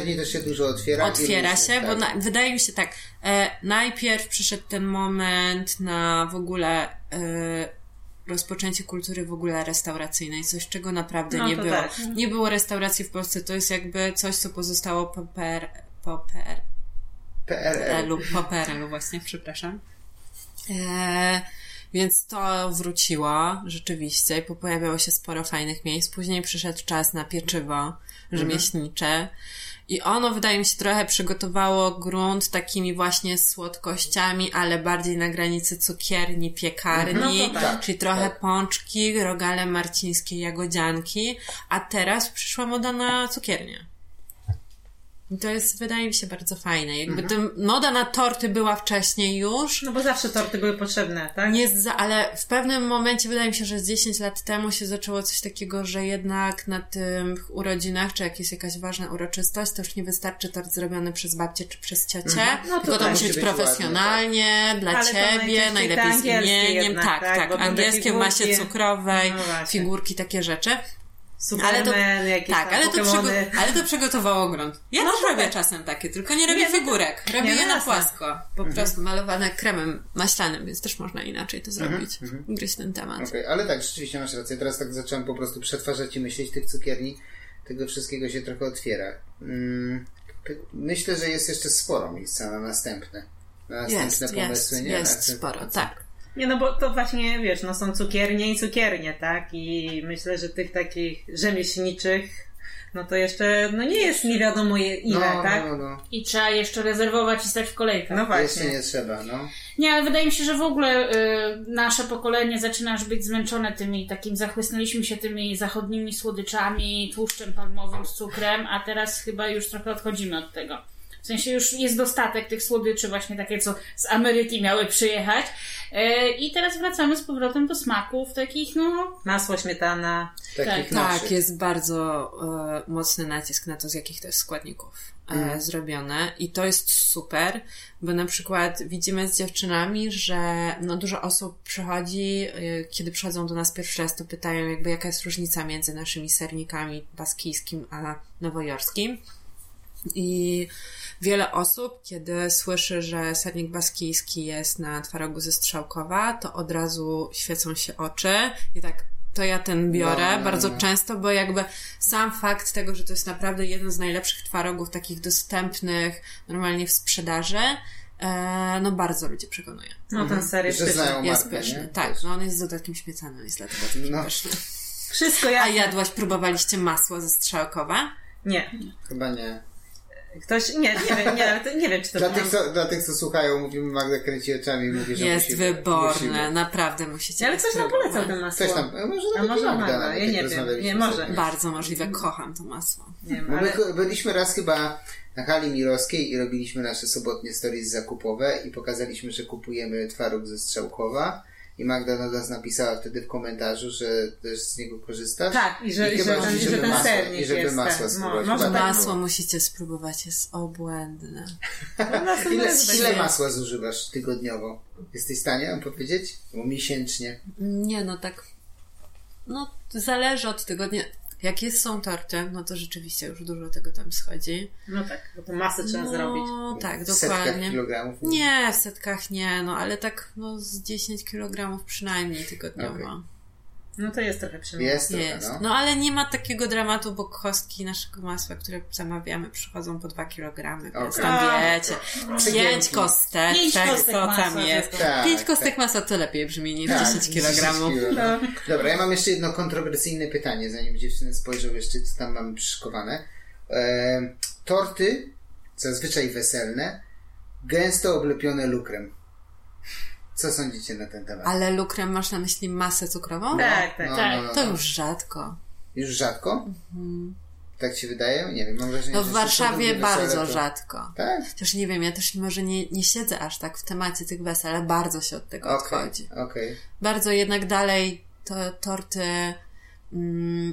E, też się dużo otwiera. otwiera się, bo tak. na, wydaje mi się tak, e, najpierw przyszedł ten moment na w ogóle e, rozpoczęcie kultury w ogóle restauracyjnej, coś czego naprawdę No nie było. tak. Nie było restauracji w Polsce, to jest jakby coś, co pozostało po PR, po PR, PRL. PRL-u, po PRL-u właśnie, przepraszam. E, więc to wróciło rzeczywiście i pojawiało się sporo fajnych miejsc. Później przyszedł czas na pieczywo rzemieślnicze i ono wydaje mi się trochę przygotowało grunt takimi właśnie słodkościami, ale bardziej na granicy cukierni, piekarni, No to tak. czyli trochę Tak. pączki, rogale marcińskie, jagodzianki, a teraz przyszła moda na cukiernię. I to jest, wydaje mi się, bardzo fajne. Jakby Mhm. moda na torty była wcześniej już, No bo zawsze torty były potrzebne, tak? nie za, ale w pewnym momencie wydaje mi się, że z 10 lat temu się zaczęło coś takiego, że jednak na tych urodzinach, czy jak jest jakaś ważna uroczystość, to już nie wystarczy tort zrobiony przez babcię czy przez ciocię, No to tylko to tak. musi być być profesjonalnie, dla Ale ciebie, najlepiej z imieniem. jednak, tak, tak, tak, angielskie w masie cukrowej, No figurki, takie rzeczy. Superman, Ale to, jakieś tak, ale to, ale to przygotowało grunt. Ja No też to robię tak. czasem takie, tylko nie robię Nie, no figurek. Robię Nie, no je na jasne. płasko. Po prostu malowane kremem maślanym, więc też można inaczej to zrobić. Gryźć ten temat. Okej, ale tak, rzeczywiście masz rację. Teraz tak zacząłem po prostu przetwarzać i myśleć tych cukierni. Tego wszystkiego się trochę otwiera. Mm, myślę, że jest jeszcze sporo miejsca na następne. Na następne Jest, jest, pomysły, nie? jest Następne- sporo, tak. Nie, no bo to właśnie, wiesz, no są cukiernie i cukiernie, tak? I myślę, że tych takich rzemieślniczych, no to jeszcze, no nie jest nie wiadomo ile, no, tak? no, no, I trzeba jeszcze rezerwować i stać w kolejkach. No no. Jeszcze właśnie. nie trzeba, no. Nie, ale wydaje mi się, że w ogóle y, nasze pokolenie zaczyna już być zmęczone tymi takim, zachłysnęliśmy się tymi zachodnimi słodyczami, tłuszczem palmowym z cukrem, a teraz chyba już trochę odchodzimy od tego. W sensie już jest dostatek tych słodyczy, właśnie takie, co z Ameryki miały przyjechać. Y, I teraz wracamy z powrotem do smaków takich, no, Masło, śmietana. Takich Tak, naszych. Tak, jest bardzo e, mocny nacisk na to, z jakich to jest składników e, zrobione i to jest super, bo na przykład widzimy z dziewczynami, że no, dużo osób przychodzi, e, kiedy przychodzą do nas pierwszy raz, to pytają jakby jaka jest różnica między naszymi sernikami baskijskim a nowojorskim. I wiele osób, kiedy słyszy, że sernik baskijski jest na twarogu ze strzałkowa, to od razu świecą się oczy i tak to ja ten biorę No, no, bardzo no. często, bo jakby sam fakt tego, że to jest naprawdę jeden z najlepszych twarogów takich dostępnych normalnie w sprzedaży, e, no bardzo ludzi przekonuje. No ten ser jest pyszny. Jest markę, pyszny, nie? tak. No on jest z dodatkiem śmietany, jest dlatego taki No. pyszny. Wszystko A jasne. jadłaś, próbowaliście masło ze strzałkowa? Nie. Chyba nie. Ktoś, nie, nie wiem, nie, to, nie wiem, czy to Dla tych, co, dla tych, co słuchają, mówimy, Magda kręci oczami i mówi, że Jest musimy, wyborne, musimy. naprawdę musicie. Ale ktoś nam polecał ten masło. Ktoś tam, może A może Magda ja nie wiem. rozmawialiśmy Nie, może. sobie. Bardzo możliwe, kocham to masło. Nie wiem, my ale... ch- byliśmy raz chyba na hali mirowskiej i robiliśmy nasze sobotnie stories zakupowe i pokazaliśmy, że kupujemy twaróg ze Strzałkowa I Magda do nas napisała wtedy w komentarzu, że też z niego korzystasz. Tak, i że, i chyba, że, ten, i że żeby ten masło- sernik I żeby jest. masło tak. spróbować. Mo- może tak tak Masło było. musicie spróbować, jest obłędne. było. Ile, No, ile masła zużywasz tygodniowo? Jesteś w stanie powiedzieć? Bo miesięcznie. Nie, no tak. No, zależy od tygodnia. Jak jest, są torty, no to rzeczywiście już dużo tego tam schodzi. No tak, bo to masę trzeba no, zrobić. tak, W setkach dokładnie. kilogramów? Nie, w setkach nie, no ale tak no z 10 kg przynajmniej tygodniowo. Okej. No to jest trochę przemiana. Jest trochę, Jest. no. No ale nie ma takiego dramatu, bo kostki naszego masła, które zamawiamy, przychodzą po 2 kg, więc Okej. tam A, wiecie. Pięć kostek, Pięć tak, kostek co masła tam jest. tylko. Tak, Pięć kostek tak. masła to lepiej brzmi niż Tak, 10 kg. 10 No. Dobra, ja mam jeszcze jedno kontrowersyjne pytanie, zanim dziewczyny spojrzą jeszcze, co tam mamy przyszykowane. E, torty, zazwyczaj weselne, gęsto oblepione lukrem. Co sądzicie na ten temat? Ale lukrem masz na myśli masę cukrową? Tak, tak. No, tak. no, no, To no. już rzadko. Już rzadko? Tak ci wydaje? Nie wiem, mam wrażenie, No że w Warszawie bardzo to- rzadko. Tak? Też nie wiem, ja też może nie, nie siedzę aż tak w temacie tych wesel, ale bardzo się od tego Okej, odchodzi. okej. Bardzo jednak dalej to torty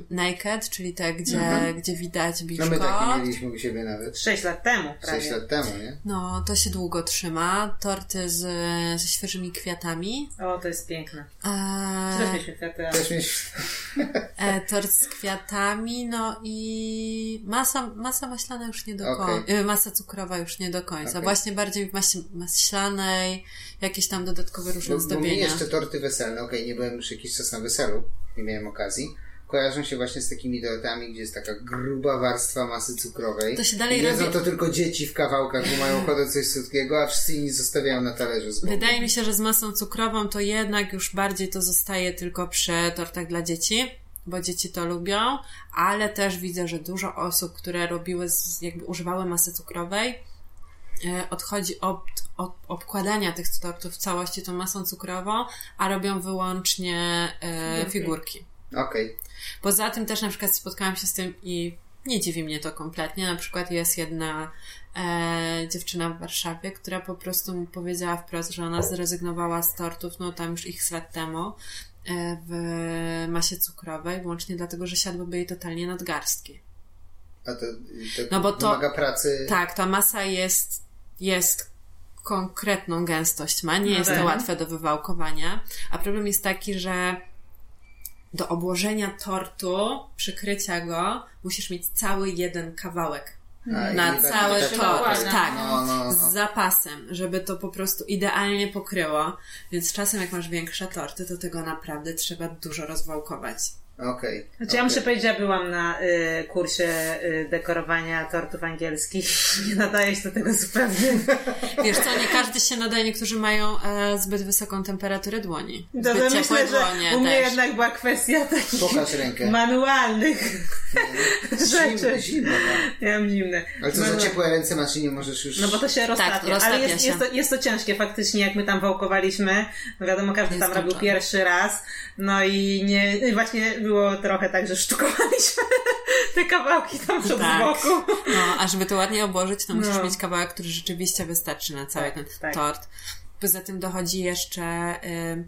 naked, czyli te, gdzie, gdzie widać No biszko. my takie mieliśmy u siebie nawet. Sześć lat temu 6 prawie. lat temu, nie? No, to się długo trzyma. Torty z, ze świeżymi kwiatami. O, to jest piękne. E, Też mieliśmy kwiaty. Też mieliśmy... e, tort z kwiatami, no i masa, masa maślana już nie do końca. e, Masa cukrowa już nie do końca. Okej. Właśnie bardziej w masie maślanej, jakieś tam dodatkowe różne Bo, bo mi zdobienia. jeszcze torty weselne, okej, nie byłem już jakiś czas na weselu, nie miałem okazji, kojarzą się właśnie z takimi tortami, gdzie jest taka gruba warstwa masy cukrowej. To się dalej I jedzą robi- to tylko dzieci w kawałkach, bo mają ochotę coś słodkiego, a wszyscy inni zostawiają na talerzu z boku. Wydaje mi się, że z masą cukrową to jednak już bardziej to zostaje tylko przy tortach dla dzieci, bo dzieci to lubią, ale też widzę, że dużo osób, które robiły, jakby używały masy cukrowej, e, odchodzi od, od obkładania tych tortów w całości tą masą cukrową, a robią wyłącznie e, Figurki. figurki. Okej, Poza tym też na przykład spotkałam się z tym i nie dziwi mnie to kompletnie. Na przykład jest jedna e, dziewczyna w Warszawie, która po prostu mu powiedziała wprost, że ona zrezygnowała z tortów, no tam już x lat temu, e, w masie cukrowej, wyłącznie dlatego, że siadłyby jej totalnie nadgarstki. a to, to, No bo to- wymaga pracy... Tak, ta masa jest, jest konkretną gęstość ma, nie No jest tak. to łatwe do wywałkowania, a problem jest taki, że do obłożenia tortu, przykrycia go, musisz mieć cały jeden kawałek A, na tak- cały tak- tort, dokłada. tak, No, no, no. z zapasem, żeby to po prostu idealnie pokryło, więc czasem jak masz większe torty, to tego naprawdę trzeba dużo rozwałkować. Okej. Znaczy ja muszę powiedzieć, że ja byłam na y, kursie y, dekorowania tortów angielskich. Nie nadaje się do tego zupełnie. Wiesz co, nie każdy się nadaje, niektórzy mają e, zbyt wysoką temperaturę dłoni. To Zbyt myślę, ciepłe że dłonie u mnie też. jednak była kwestia takich Pokaż rękę. manualnych Zimno, rzeczy. zimno, tak. Ja mam zimne. Ale co, za Manu- ciepłe ręce masz i nie możesz już... No bo to się roztapia, Tak, roztapia ale jest, się. jest, to, jest to ciężkie faktycznie, jak my tam wałkowaliśmy, no wiadomo, każdy Jest tam robił pierwszy raz, no i nie, i właśnie było trochę tak, że sztukowaliśmy te kawałki tam przed Tak. boku. No, a żeby to ładnie obłożyć, to musisz No. mieć kawałek, który rzeczywiście wystarczy na cały Tak, ten tak. tort. Poza tym dochodzi jeszcze y,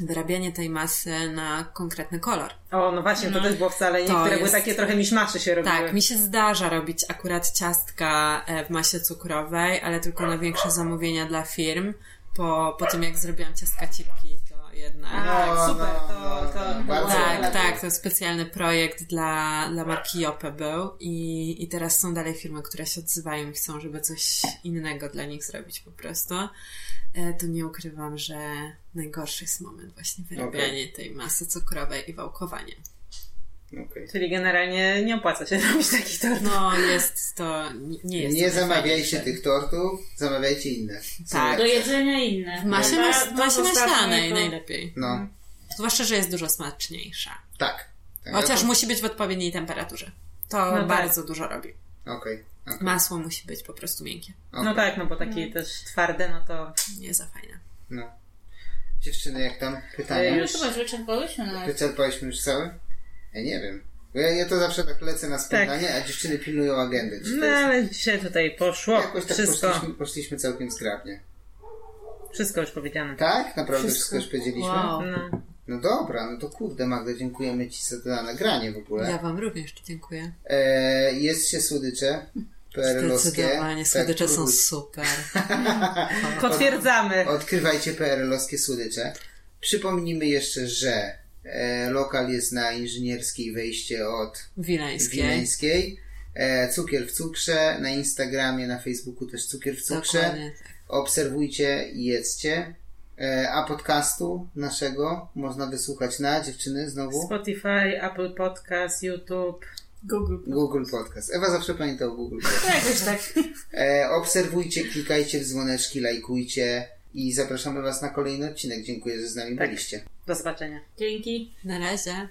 wyrabianie tej masy na konkretny kolor. O, no właśnie, to też było wcale, niektóre były jest- takie trochę miszmaszy się robiły. Tak, mi się zdarza robić akurat ciastka e, w masie cukrowej, ale tylko na większe zamówienia dla firm. Po, po tym jak zrobiłam ciastka cipki, jednak... A, No, super, no, to, no, to, no, bardzo Tak, tak, to specjalny projekt dla, dla marki Jope był i, i teraz są dalej firmy, które się odzywają i chcą, żeby coś innego dla nich zrobić po prostu. E, To nie ukrywam, że najgorszy jest moment właśnie wyrabianie tej masy cukrowej i wałkowanie. Okej. Czyli generalnie nie opłaca się robić takich tortów. No jest to, nie- jest Nie to zamawiajcie tych tortów, zamawiajcie inne. Tak. Do jedzenia inne. Masie, w masie maślanej to- najlepiej. No, Zwłaszcza, że jest dużo smaczniejsza. tak. tak. Chociaż to- musi być w odpowiedniej temperaturze. To No tak. bardzo dużo robi. Okej. okej, Masło musi być po prostu miękkie. okej. No tak, no bo takie też twarde, no to Nie za fajne. No. Dziewczyny, jak tam? Pytania? No już. chyba, że wyczerpałyśmy nawet. Wyczerpaliśmy już cały? Ja nie wiem. Bo ja, ja to zawsze tak lecę na spędzanie, a dziewczyny pilnują agendy. Czy No jest... ale dzisiaj tutaj poszło Jakoś tak wszystko. poszliśmy, poszliśmy całkiem zgrabnie. Wszystko już powiedziane. Tak? Naprawdę Wszystko. wszystko, już powiedzieliśmy? Wow. No. No dobra, no to kurde Magda, dziękujemy Ci za to nagranie w ogóle. Ja Wam również dziękuję. E, jest się słodycze. PRL-owskie. Zdecydowanie, Tak, słodycze są próbuj. super. Potwierdzamy. Odkrywajcie PRL-owskie słodycze. Przypomnijmy jeszcze, że lokal jest na inżynierskiej wejście od Wileńskiej. Wileńskiej. E, cukier w cukrze. Na Instagramie, na Facebooku też cukier w cukrze. Dokładnie. tak. Obserwujcie i jedzcie. E, a podcastu naszego można wysłuchać na dziewczyny znowu Spotify, Apple Podcast, YouTube. Google. Google Podcast. Ewa zawsze pamięta o Google Podcast. Jakoś tak. E, obserwujcie, klikajcie w dzwoneczki, lajkujcie i zapraszamy Was na kolejny odcinek. Dziękuję, że z nami Tak. byliście. Do zobaczenia. Dzięki. Na razie.